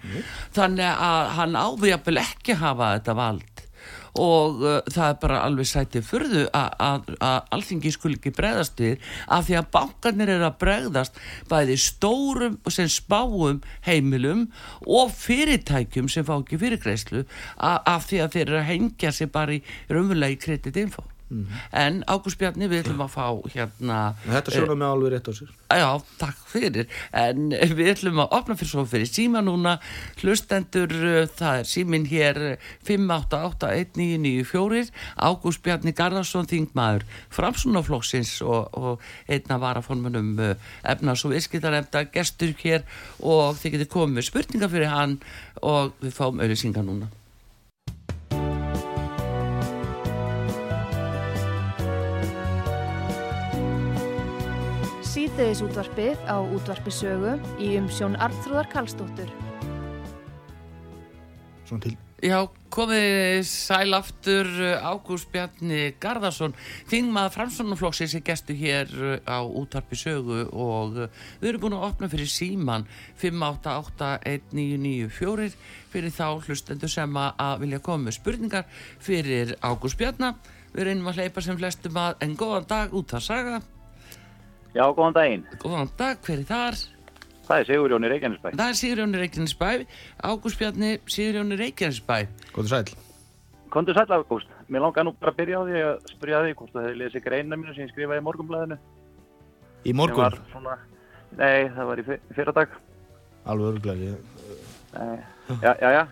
Þannig að hann ávíjapel ekki hafa þetta vald. Og uh, það er bara alveg sætið fyrðu að alþingi skul ekki bregðast við af því að bankarnir eru að bregðast bæði stórum sem spáum heimilum og fyrirtækjum sem fá ekki fyrirgreyslu af því að þeir eru að hengja sig bara í raunverulegi kreditinfo Mm en Ágúst Bjarni við ætlum að fá hérna Þetta sjóðum við alveg rétt á sér. Já, takk fyrir. En við ætlum að opna fyrir svo fyrir síma núna. Hlustendur, það er símin hér 5881994 Ágúst Bjarni Garðarsson Þingmaður, Framsunaflokksins og, og einna varaformunum efnas og viðskiptarefnda gestur hér og þið getur komið spurninga fyrir hann og við fáum auðvisinga núna síðdeðis útvarpið á útvarpisögu í umsjón Arnþróðar Karlsdóttur. Svona til. Já, komið sæl aftur Ágúst Bjarni Garðarsson þingmað framsvonarflokksins er gestu hér á útvarpisögu og við erum búin að opna fyrir síman 5881994 fyrir þá hlustendur sem að vilja koma með spurningar fyrir Ágúst Bjarni. Við reynum að hleypa sem flestum að en góðan dag út að saga Já, góðan daginn. Góðan dag, hver er þar? Það er Sigurjóni Reykjanesbæ. Það er Sigurjóni Reykjanesbæ, Ágúst Bjarni, Sigurjóni Reykjanesbæ. Góður sæl. Kondur sæl, Ágúst. Mér langar nú bara að byrja á því að spyrja því hvort það hefði lesið greina mínu sem ég skrifaði í morgunblæðinu. Í morgun? Svona, nei, það var í fyrradag. Alveg öruglega. Já, já, já.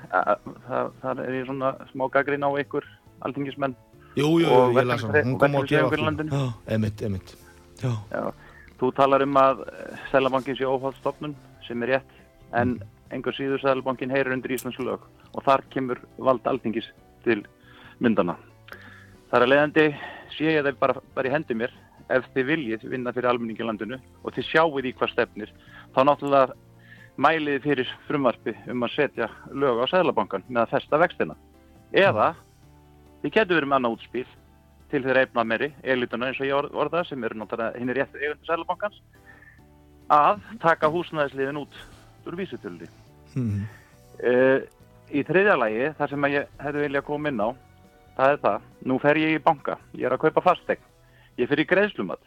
Það, það er í svona smá gaggrín á ykkur alþingismenn. Jú, jú, jú ég las hann. Hún kom á að gefa. Emitt, emitt. Já. já. Þú talar um að Sælabankin sé óhaldstofnun sem er rétt en engur síður Sælabankin heyrir undir Íslands lög og þar kemur vald alþingis til myndana. Þar að leiðandi sé ég þeir bara, bara í hendi mér ef þið viljið vinna fyrir almenningi landinu og þið sjáuð í hvað stefnir þá náttúrulega mæliði fyrir frumvarfi um að setja lög á Sælabankan með að festa vextina. Eða þið getur verið með annað útspil til þeirra eifna meiri, elituna eins og ég orða sem eru náttúrulega hinn er rétt eigundu sælubankans að taka húsnæðisliðin út úr vísutölu mm -hmm. uh, í þriðja lagi þar sem ég hefði viljað koma inn á það er það, nú fer ég í banka ég er að kaupa fastegn, ég fer í greiðslumat.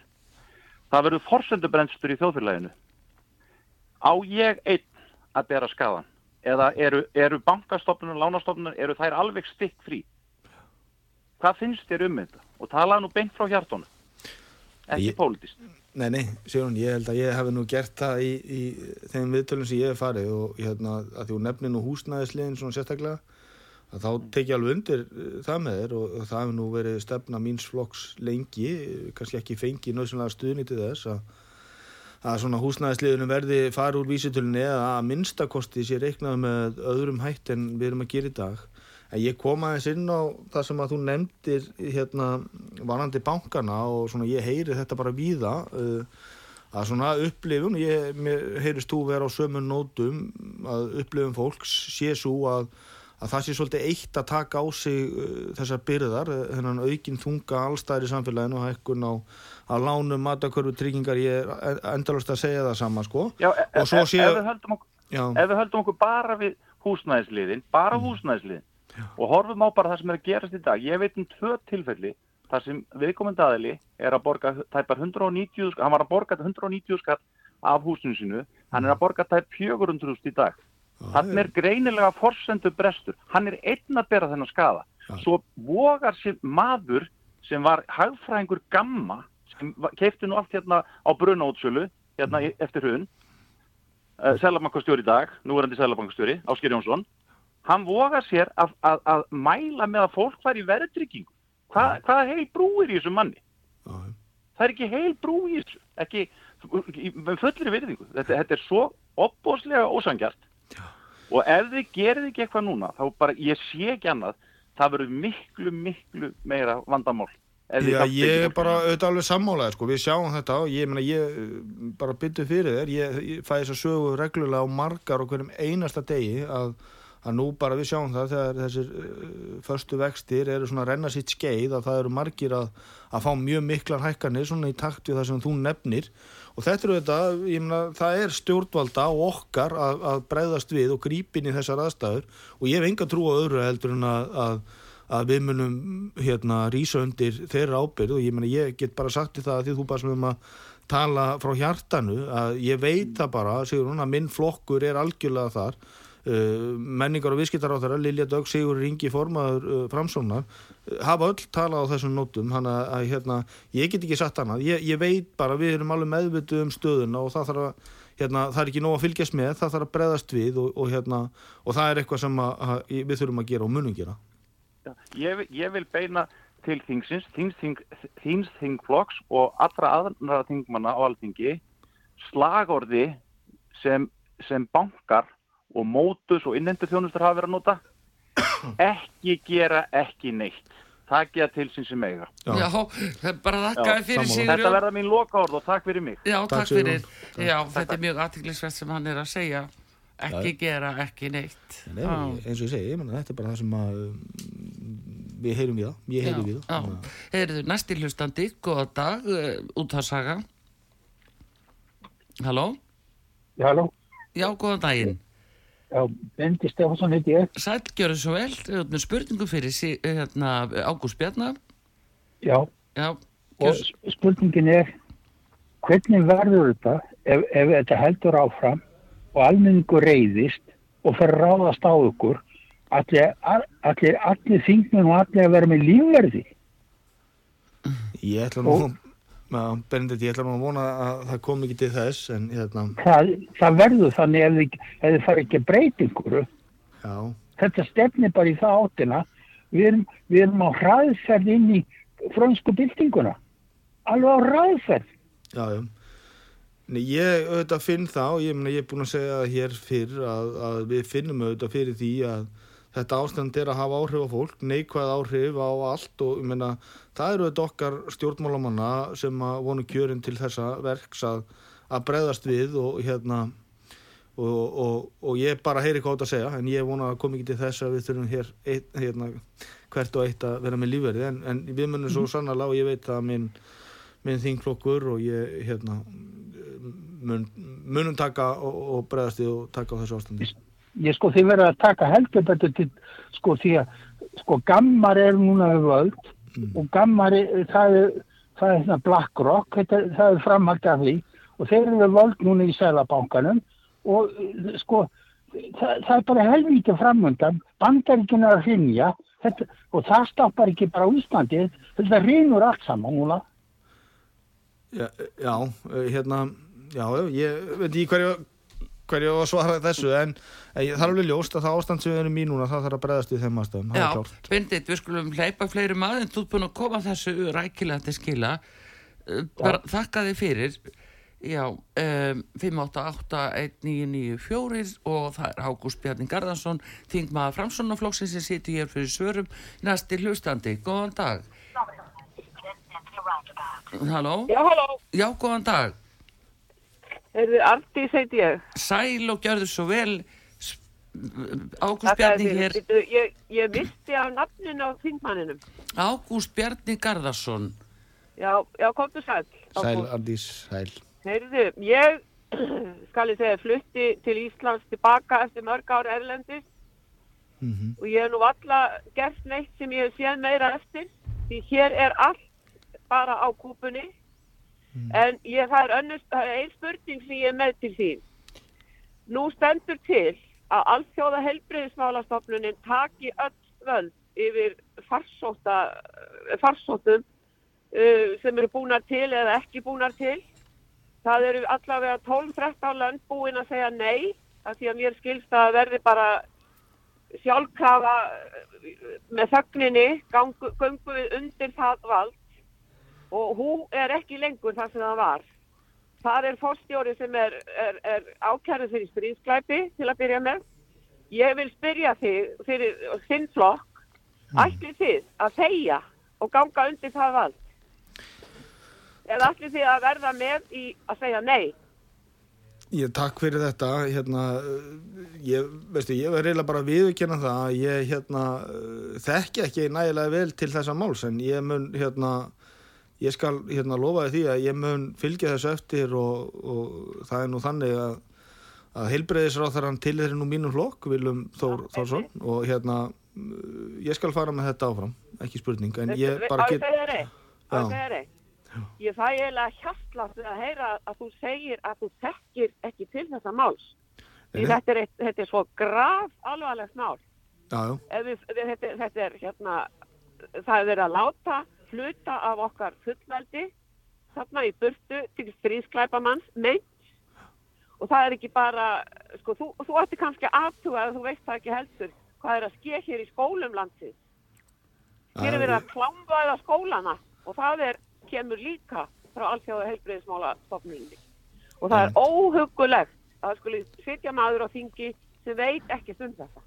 Það verður forsendubrennstur í þjóðfélaginu. Á ég einn að bera skadan eða eru, eru bankastofnunum, lánastofnunum eru þær alveg stikk frí hvað finnst þér um þetta? Og talaði nú beint frá hjartónu ekki pólitist Nei, nei, Sigrun, ég held að ég hef nú gert það í, í þeim viðtölum sem ég hef farið og hérna, að því nefnin og húsnæðisliðin svona sérstaklega að þá tek ég alveg undir uh, það með þér og, það hefur nú verið stefna míns flokks lengi, kannski ekki fengi nöðsynlega stuðni til þess að að svona húsnæðisliðunum verði fara úr vísitölunni eða að minnstakosti sé reiknað með öðrum hætt en við erum að gera í dag En ég kom aðeins inn á það sem að þú nefndir hérna varandi bankana og svona ég heyri þetta bara víða uh, að svona upplifun, ég heyrist þú vera á sömun nótum að upplifun fólks sé svo að, að það sé svolítið eitt að taka á sig uh, þessar byrðar, þennan aukinn þunga allstæðir í samfélaginu og hækkun á að lánu matakörfu tryggingar, ég er endalast að segja það sama sko. Já, e e sé, ef, við okkur, ef við höldum okkur bara við húsnæðisliðin, bara mm. húsnæðisliðin og horfum á bara það sem er að gerast í dag. Ég veit um tvö tilfelli þar sem viðkomandi aðili er að borga tæpar 190, hann var að borga 190 skatt af húsinu sinu hann er að borga tæp 400 í dag. Hann er greinilega forsendu brestur, hann er einn að bera þennan skada svo vogar sér maður sem var hagfræðingur gamma sem keipti nú allt hérna á brunótsölu hérna eftir hún uh, eh, Sælabankastjóri í dag, nú er hann til Sælabankastjóri Ásker Jónsson hann vogar sér að, að, að mæla með að fólk var í verðryggingu Hva, hvaða heil brú er í þessu manni? Æ. það er ekki heil brú í þessu ekki, með fullri virðingu. Þetta, þetta er svo opbóslega ósangjart og ef þið gerir ekki eitthvað núna þá bara, ég sé ekki annað það verður miklu, miklu meira vandamál. Já, ég er bara auðvitað alveg sammálaðið sko, við sjáum þetta og ég, mena, ég bara byttu fyrir þér, ég, ég fæ þess að sögu reglulega á margar og hverjum einasta degi að að nú bara við sjáum það þegar þessir uh, förstu vextir eru svona að renna sitt skeið að það eru margir að, að fá mjög miklar hækkanir svona í takt við það sem þú nefnir. Og þetta eru þetta, ég meina það er stjórnvalda og okkar að, að breyðast við og grípin í þessar aðstæður. Og ég hef enga trú á öðru heldur en að, að að við munum hérna rýsa undir þeirra ábyrð og ég meina ég get bara sagt í það að því þú bara sem um að tala frá hjartanu að ég veit það bara, sigur hún, að minn flokkur er algjörlega þar menningar og viðskiptar á þeirra, Lilja Dögg, Sigur Ringi formaður uh, framsóknar uh, hafa öll talað á þessum nótum hann að, hérna, ég get ekki sagt annað. Ég, ég veit bara, við erum alveg meðvituð um stöðuna og það þarf að hérna, það er ekki nóg að fylgjast með, það þarf að breðast við og, og, hérna, og það er eitthvað sem að, að, við þurfum að gera og munum gera. Ég, vil- ég vil beina til þingsins, þings, þings þingflokks og allra aðra þingmanna á alþingi slagorði sem, sem bankar og mótus og innendur þjónustur hafa verið að nota ekki gera ekki neitt takja til sín sem eiga Já, það bara þakkaði fyrir. Sigurjón. Þetta verða mín loka orð og takk fyrir mig Já, Takk, takk fyrir. Já, þetta er mjög aðtiklisvert sem hann er að segja. Ekki gera, ekki neitt. Nei, Já. eins og ég segi, ég menna, þetta er bara það sem að um, við heyrum við það, ég heyri við það Já, já. Heyrðu, næsti hlustandi, góða dag, uh, út að saga. Halló? Já, halló. Já, góða daginn. Já, Bendi Stefánsson heiti ég. Sæl, gjörðu svo vel, þú ert með spurningu fyrir sí, hérna, Ágúst Bjarnar. Já, Já, og spurningin er, hvernig verður þetta ef, ef þetta heldur áfram og almenningur reyðist og fer að ráðast á ykkur, allir, allir, allir þingmenn og allir að vera með lífverði? Ég ætla nú, já, Benedikt, ég ætla nú að vona að það kom ekki til þess en hérna, Það, það verður þannig ef þið, fara ekki að breytingur. já, Þetta stefnir bara í það áttina. Við erum, við erum á hraðferð inn í frönsku byltinguna. Alveg á hraðferð. já, já Nei, ég auðvitað finn og ég, mena, ég er búin að segja hér fyrr að, að við finnum auðvitað fyrir því að þetta ástand er að hafa áhrif á fólk, neikvæð áhrif á allt og ég meina, það eru auðvitað okkar stjórnmálamanna sem að vonu kjörin til þessa verks að, að breyðast við og hérna og, og, og ég bara heyri hvað þetta að segja en ég vona að koma ekki til þess að við þurfum hér eitt, hérna, hvert og eitt að vera með lífverði en, en við munum svo sannarlega og ég veit að minn, minn þingflokkur og ég hérna mun, munum taka og, og bregðast við og taka á þessu ástandi ég sko þið verður að taka heldur betur til sko því að sko gammar er núna við völd og gammar er, það er það er hérna BlackRock, þetta, það er framhald af því og þeir eru við völd núna í Sælabankanum og eh, sko það, það er bara helvítið framöndan bandaríkinn er að hrinja þetta, og það stoppar ekki bara á Íslandi þetta hrinur allt saman núna. Já, já eh, hérna já, ég veit ekki hverju hverju að svara þessu en eh, það er alveg ljóst að það ástand sem við erum í núna það þarf að bregðast við þeim er já, Bendit, við skulum hleypa fleiri maður en þú ert búin að koma þessu rækilega til skila. Uh, Bara þakka þið fyrir. Já, um, 5881994 og það er Ágúst Bjarni Garðarsson, þingmaður Framsónaflokksins sem situr hér fyrir svörum. Næsti hlustandi, góðan dag. Halló? Já, halló, Já, góðan dag. Heyrðu, Arndís heiti ég. Sæl og gjörðu svo vel. Ágúst Bjarni hér. Ég, ég misti af nafninu á þingmanninum. Ágúst Bjarni Garðarsson. Já, já, komdu sæl. Sæl. Ardís, sæl Heyrðu, ég, skal ég segja, flutti til Íslands tilbaka eftir mörg ár erlendis mm og ég hef nú alla gert neitt sem ég hef séð meira eftir. Því hér er allt bara á kúpunni. En ég, það er, er ein spurning sem ég er með til þín. Nú stendur til að alþjóða helbriðismálastofnunin taki öll völd yfir farsóta, farsótum uh, sem eru búnar til eða ekki búnar til. Það eru allavega 12-13 lönd búin að segja nei, af því að mér skilst að verði bara sjálfkrafa uh, með þögninni gangu, gangu við undir það vald og hún er ekki lengur það sem það var. Það er fórstjóri sem er, er, er ákærið fyrir stríðsklæpi til að byrja með. Ég vil spyrja þig fyrir þinn flokk, ætlið þið að þeia og ganga undir það vald? Eða ætlið þið að verða með í að segja nei? Ég takk fyrir þetta hérna, ég, veistu, ég verð reyna bara að viðurkenna það að ég hérna, þekki ekki nægilega vel til þessa máls en ég mun hérna, ég skal hérna lofa því að ég mun fylgja þessu eftir og, og það er nú þannig að, að heilbreyðisráþarann til þeirri nú mínum flokk Viljum Þór Þórsson og hérna mm, ég skal fara með þetta áfram, ekki spurning, en ég bara get... segja þér eitt? Á ég fæ eiginlega hjartlátt við að heyra að þú segir að þú þekkir ekki til þessa máls. Því þetta er, eitt, þetta er svo graf alvarlegt mál. Þetta, þetta er hérna, það er verið að láta hluta af okkar fullveldi þarna í burtu til stríðsklæpamanns meint og það er ekki bara, sko, þú, þú ætti kannski aðtuga að þú veist það ekki heldur hvað er að ske hér í skólum landsins. Hér er verið að klámbaða skólana og það er, kemur líka frá allþjóða heilbreyðismála stofnunni. Og það er óhugulegt að það skuli sitja maður á þingi sem veit ekki um þetta.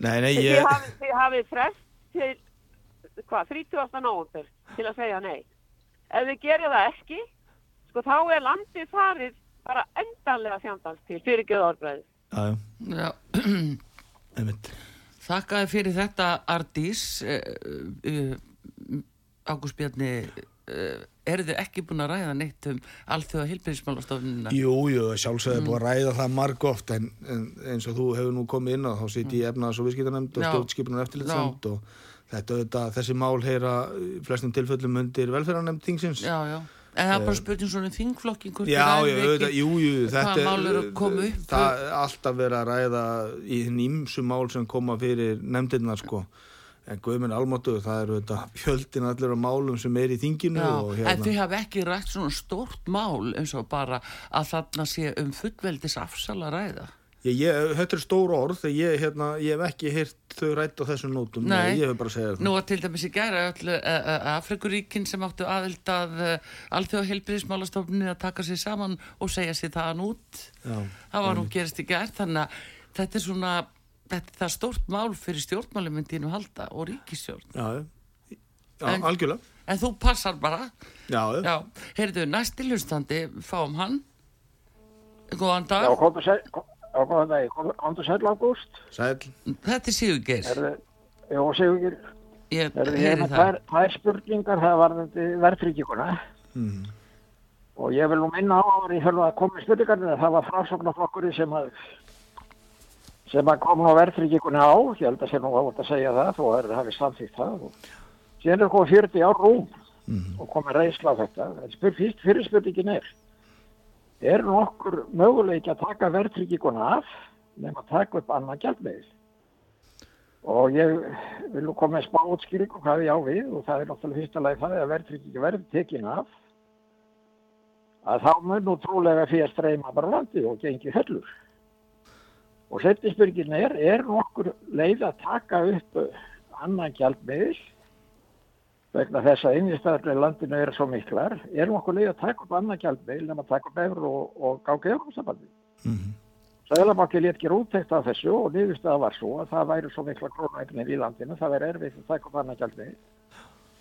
nei, nei, ég... þið hafið frest til, hvað, 30. nóvember til að segja nei. Ef þið gerir það ekki, sko þá er landið farið bara endanlega fjandans til fyrirgeðu orðbræði. Já, já, Já, einmitt. þakka þér fyrir þetta Ardís uh, Ágúst Bjarni uh, eru þið ekki búin að ræða neitt um alþjóða hilbyrðismálastofnuna Jú, jú, sjálfsögði mm. búið að ræða það marg oft en, en eins og þú hefur nú komið inn á þá sitt ég efnaðs og viðskiptanemnd og stjórnskipunar eftirlitsamt og þetta auðvitað, þessi mál heyra flestum tilfellum undir velferðarnemnd þingsins Já, já, en það er bara spurning svona um þingflokkin Já, já, ekki jú, jú, þetta að upp Það er alltaf verið að ræða í þinn ímsu mál sem koma fyrir nefndirnar, sko. En guðminn almáttu, það eru þetta fjöldin allir á málum sem er í þinginu Já, og en hérna. þið hafi ekki rætt svona stórt mál eins og bara að þarna sé um fullveldis afsala ræða Ég, ég, þetta er stór orð, þegar ég, hérna, ég hef ekki heyrt þau rætt á þessum nótum. Nei. Ég hef bara að segja það. Nú að til dæmis í gæra öllu uh, Afrikuríkin sem áttu aðild að uh, alþjóða heilbyrðismálastofninu að taka sér saman og segja sér þaðan út Já. það var nú gerist í gær þannig að þetta er svona þetta er það stórt mál fyrir stjórnmálumyndinu halda og ríkisstjórn Já, já, já En- algjörlega. en þú passar bara Já, já. já, heyrðu, næsti hlustandi fáum hann góðan dag, Já, já, góðan dag, komdu sæl Ágúst. Sæl. þetta er Sigurgeir já, heyri hérna það tvær spurningar, það var þetta verðtrygginguna. Mm. Og ég vil nú minna á ári fyrir að koma í spurningarnir, það var frásóknarflokkurinn sem að sem að koma á verðtrygginguna á, ég held að sé nú átt að segja það, þó er það hafið samþýtt það. Og síðan er komið 40 ár rúm og komið reynsla á þetta. En spyr, fyrir spurningin er, er nokkur möguleiki að taka verðtrygginguna af nema að taka upp annan gjaldmiðil? Og ég vil nú koma með smá útskýringu hvað ég á við og það er náttúrulega fyrsta lagi það að verðtryggingi verði tekin af að þá mun nú trúlega fyrir streyma bara landi og gengi höllur. Og setni spurningin er, er nokkur leið að taka upp annan gjaldmiðil vegna þess að innistæðarlega í landinu eru svo miklar, er nokkur leið að taka upp annan gjaldmiðil nema að taka upp efru og, og gáka európsambandi. Mm. Sæðlabanki létt gera úttekt af þessu og niðurstaða var svo að það væri svo mikla krónuegnir í landinu, það væri erfitt að taka upp annan gjaldmiðil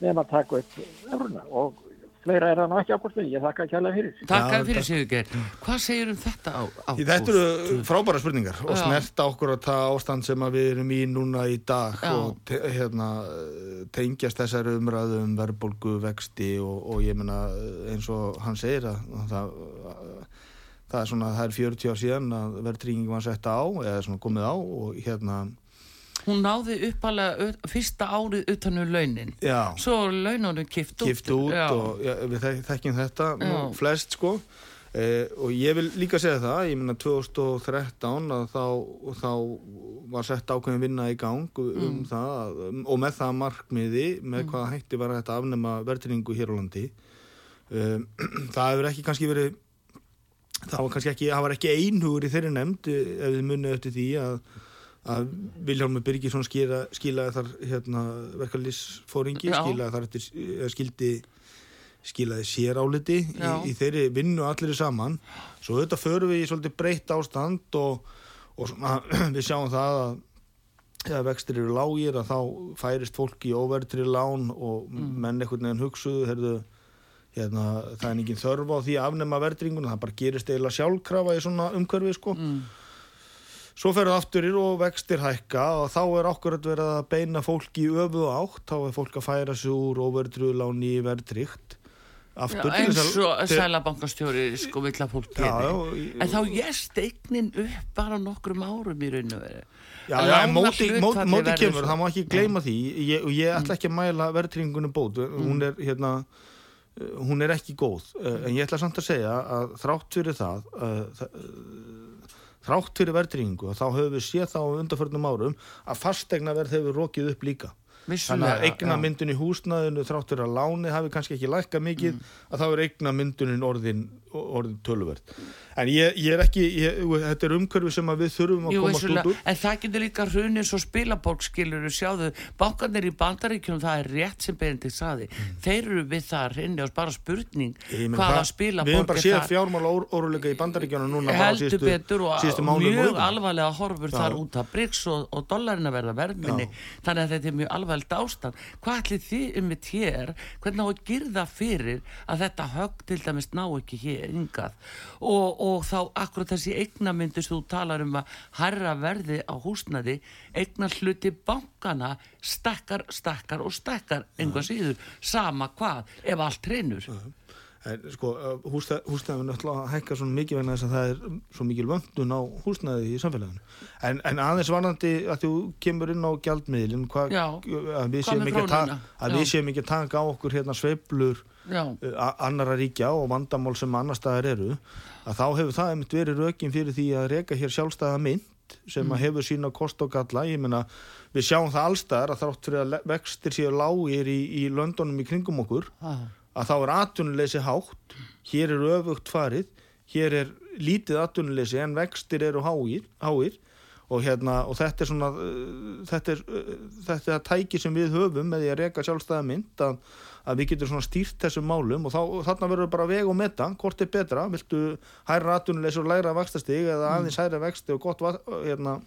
nema að taka upp efruna og fleira er það nú ekki ákvæmst ég þakka ekki alveg fyrir. Takk Já, fyrir takk. Sigurgeir Hvað segir um þetta á, á Í Þetta eru frábæra spurningar og snerta okkur að það ástand sem að við erum í núna í dag Já. og te hérna, tengjast þessar umræðu um verðbólgu, vexti og, og ég meina eins og hann segir að það, það er svona, það er 40 ár síðan að verðtrygging var sett á eða svona komið á og hérna, Hún náði uppalega fyrsta árið utanum launin. Já, Svo laununum kift út. Kift út Já. og já, við þek þekkjum þetta nú, flest sko. Eh, og ég vil líka segja það ég meina 2013 að þá, þá var sett ákveðin vinna í gang um Mm. það að- um, og með það markmiði með hvaða hætti var að afnema verðringu hér á landi. Um, það hefur ekki kannski verið það var kannski ekki, það var ekki einhugur í þeirri nefnd eh, ef þið munið eftir því að að Vilhjálmur Birgisson skila, skilaði þar hérna, verkalýsfóringi Já. skilaði þar eftir eða skildi skilaði séráliti í, Já. í þeirri vinnu allir saman svo auðvitað förum við í svolítið breytt ástand og, og svona, við sjáum það að þegar vextir eru lágir að þá færist fólk í óverðri lán og menn einhvern veginn hugsuðu herðu, hérna, það er engin þörf á því að afnema verðringuna, það bara gerist eiginlega sjálfkrafa í svona umhverfi sko Mm. Svo fer það aftur í og vextir hækka og þá er okkur að vera að beina fólki í öfu átt, þá er fólk að færa sig úr óverðruláni í verðtrygt. aftur Já, til eins og til- sælabankastjóri sko vill að fólk í- en þá jæst eignin upp bara nokkrum árum í raun og veru. Já, já, móti, móti, móti verður kemur, það má ekki gleyma því. Ég, og ég ætla ekki að mæla verðtryggingunni bót hún er hérna hún er ekki góð, uh, en ég ætla samt að segja að þrátt fyrir það uh, þa- uh, þrátt fyrir verðtryggingu þá höfum við séð þá á undarförnum árum að fastegna verð hefur rokið upp líka þannig að eigna myndun í húsnaðinu þrátt fyrir að láni hafi kannski ekki lækka mikið Mm. að þá er eigna myndunin orðin, orðin töluvert. En ég, ég er ekki, ég, þetta er umhverfi sem að við þurfum að Jú, komast út úr. En það getur líka hrunið svo spilaborg skilur sjáðu, bankarnir í bandaríkjum það er rétt sem Benedikt saði þeir eru við það hreinni og bara spurning Mm. Ég meina hvaða það- Við spilaborg höfum bara séð fjármála óruleika í á heldur betur og, og mjög og alvarlega horfur þar út af Bryggs og, og dollarinn að verða verðminni. Þannig að þetta er mjög alvarlegt ástand. Hvað ætli þið um mitt hér? Hvernig á að girða fyrir að þetta högg til dæmis ná ekki hér yngað og, og þá akkurat þessi eignamyndu sem þú talar um að herra verði á húsnaði eignar hluti bankana stakkar, stakkar og stakkar einhvað síður, sama hvað ef allt reynur En, sko, húsnæðin er alltaf að hækka svona mikið vegna þess að það er svo mikil vöndun á húsnæði í samfélaginu. En, en aðeins varðandi að þú kemur inn á gjaldmiðlin að við séum ekki að, að við séum ekki að taka á okkur hérna sveiflur Já, uh, a- annarra ríkja og vandamál sem annar staðar eru að þá hefur það einmitt verið rökin fyrir því að reka hér sjálfstæða mynd sem að hefur sína kost og galla. Ég meina við sjáum það allstaðar að þrátt fyrir að vextir séu lágir í, í löndunum í kringum okkur ah. Að þá er atvinnuleysi hátt hér er öfugt farið hér er lítið atvinnuleysi en vextir eru háir, háir. Og, hérna, og þetta er svona uh, þetta er, uh, þetta er tæki sem við höfum með því að reka sjálfstæða mynd að, að við getum svona stýrt þessum málum og, þá, og þarna verður bara veg og meta hvort er betra, viltu hærra atvinnuleysi og læra vaxtastig eða aðeins hærra vexti og gott hérna,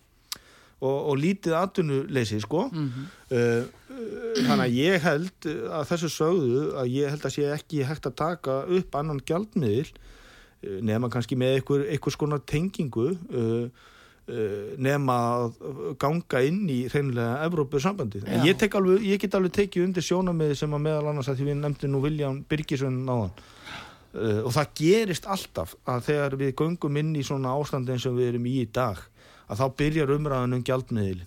og, og lítið atvinnuleysi sko. Mhm. uh, uh, þannig að ég held að þessu sögðu að ég held að sé ekki hægt að taka upp annan gjaldmiðil uh, nema kannski með einhver, einhvers konar tengingu uh, nema að ganga inn í hreinlega Evrópu sambandi ég, alveg, ég get alveg tekið undir sjónamið sem að meðal annars að því við nefndum nú Viljan Birgisson náðan uh, og það gerist alltaf að þegar við göngum inn í svona ástandi eins og við erum í í dag að þá byrjar umræðan um gjaldmiðilin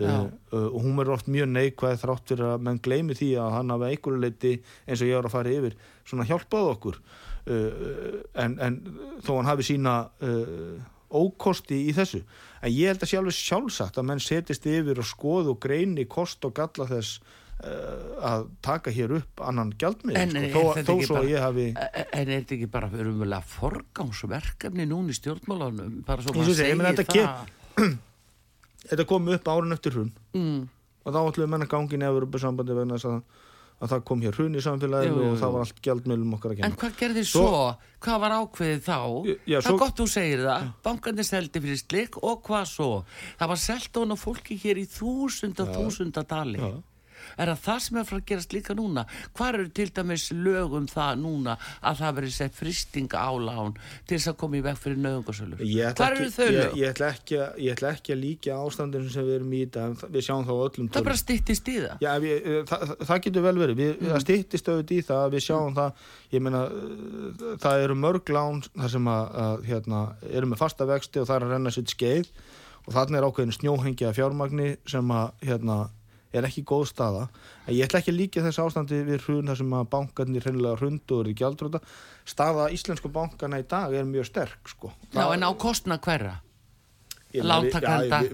uh, uh, og hún verður oft mjög neikvæð þrátt fyrir að menn gleymi því að hann hafa einhverju leiti eins og ég var að fara yfir svona hjálpað okkur. Uh, en, en þó hann hafi sína uh, ókosti í þessu. En ég held að alveg sjálfsagt að menn setist yfir og skoðu og greini kost og galla þess uh, að taka hér upp annan gjaldmiðil En sko, þó, þetta þó ekki svo bara- ég hafi En er þetta ekki bara umvöla forgámsverkefni núna í stjórnmálanum? Bara svo og maður segir það. þetta kom upp árun eftir hrun Mm, og þá ætlum við menna gangin í Evropasambandi vegna þess að, að það kom hér hrun í samfélaginu og það var allt gjaldmiðlum okkar að En kenna hvað gerði svo? Svo- Hvað var ákveðið þá? Já, það er gott þú segir það. Bankarnir seldi fyrir slik og hvað svo? Það var selt á hana fólki hér í þúsunda, þúsunda tali. Er það það sem er frá að gerast líka núna? Hvað eru til dæmis lög um það núna að það verið sett fristing álán til þess að koma í veg fyrir nöðungarsölur? Ég ætla Hvað ekki- eru þau ég, lög? ég, ætla ekki, að- ég ætla ekki að líka ástandinu sem við erum í það- við sjáum þá á öllum Það bara styttist í það. Já, við, eh, það, það- það getur vel verið, við, Mm. það stýttist auðvitað í það að við sjáum það, ég meina, uh, það eru mörg lán þar sem að, að hérna, eru með fasta vexti og það er að renna sitt skeið og þarna er ákveðin snjóhengi af fjármagni sem að, hérna, er ekki góð staða. En ég ætla ekki að líka þessu ástandi við hrun þar sem að bankarnir hreinlega hrundu og eru gjaldrota. Staða íslensku bankana í dag er mjög sterk, sko. Já, en á kostna hverra?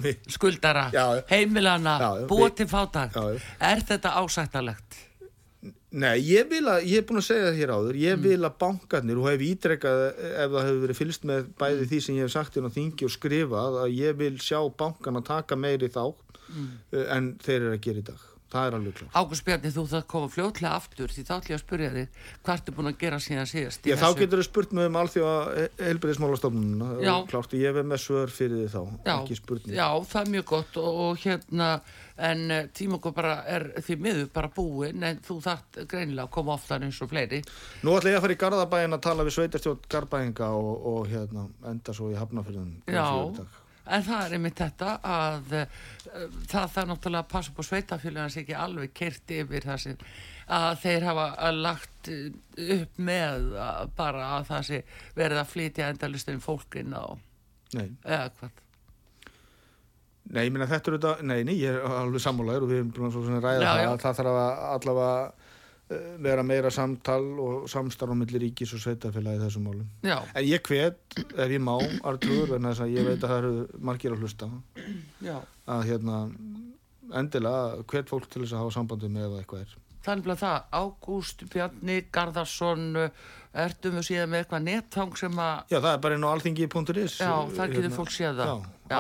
við- skuldara, Já, heimilana, já. Er þetta ásættalegt? Nei, ég vil að, ég er búin að segja það hér áður, Mm. ég vil að bankarnir og hef ítrekkað ef það hefur verið fylgst með bæði Mm. því sem ég hef sagt hérna þingi og skrifað að ég vil sjá bankarna taka meiri þá mm. en þeir eru að gera í dag. Það er alveg klart. Ágúst Bjarni, þú það koma fljótlega aftur því þá ætlum ég að spyrja þig hvað ertu búin að gera síðan síðast Já, þá getur þau spurt mig um alþjóða helbriðismálastofnununa og klárt, ég hef með svör fyrir þið þá, já, ekki spurning. já, það er mjög gott og, og hérna en tíma okkur bara er því miður bara búin en þú þart greinilega að koma oftar eins og fleiri Nú ætla ég að fara í Garðabæin að tala við sveitarstjórn Garðbæinga og, og hérna, enda svo í Hafnafjörðum. En það er einmitt þetta að uh, það þarf náttúrulega að passa upp á sveitafélagans ekki alveg kert yfir það sem að þeir hafa lagt upp með að bara að það sé verið að flytja endalistin fólkin á eða hvað nei, ég meina þetta er þetta, nei, nei, ég er alveg sammálaður og við erum búin að ræða Já, það já. að það þarf að allavega vera meira samtal og samstarf á milli ríkis og sveitafélagi þessum málum. Já, En ég hvet, ef ég má, Artrúður, en þess að ég veit að það eru margir að hlusta, já að hérna, endilega hvet fólk til þess að hafa sambandi með ef eitthvað er. Þannig að það, Ágúst Bjarni Garðarsson ertu með síðan með eitthvað netfang sem að Já, það er bara inn á alþingi.is. Já, þar getur fólk séð það. Já, Já.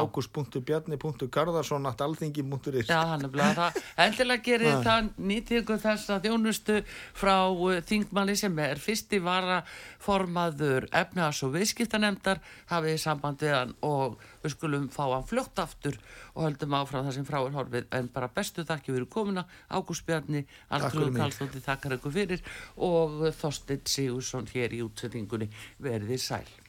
hann er bleið það. Endilega gerir það nýtingu þess að þjónustu frá uh, þingmanni sem er fyrsti vara formaður efnaðs og viðskiptanemdar hafið samband við hann og við skulum fá hann fljótt aftur og höldum áfram það sem frá er horfið en bara bestu þakki fyrir komuna Ágúst Bjarni, mig. Karlsdóttir þakkar ykkur fyrir og Þorsteinn Sigursson hér í útsendingunni verðið sæl.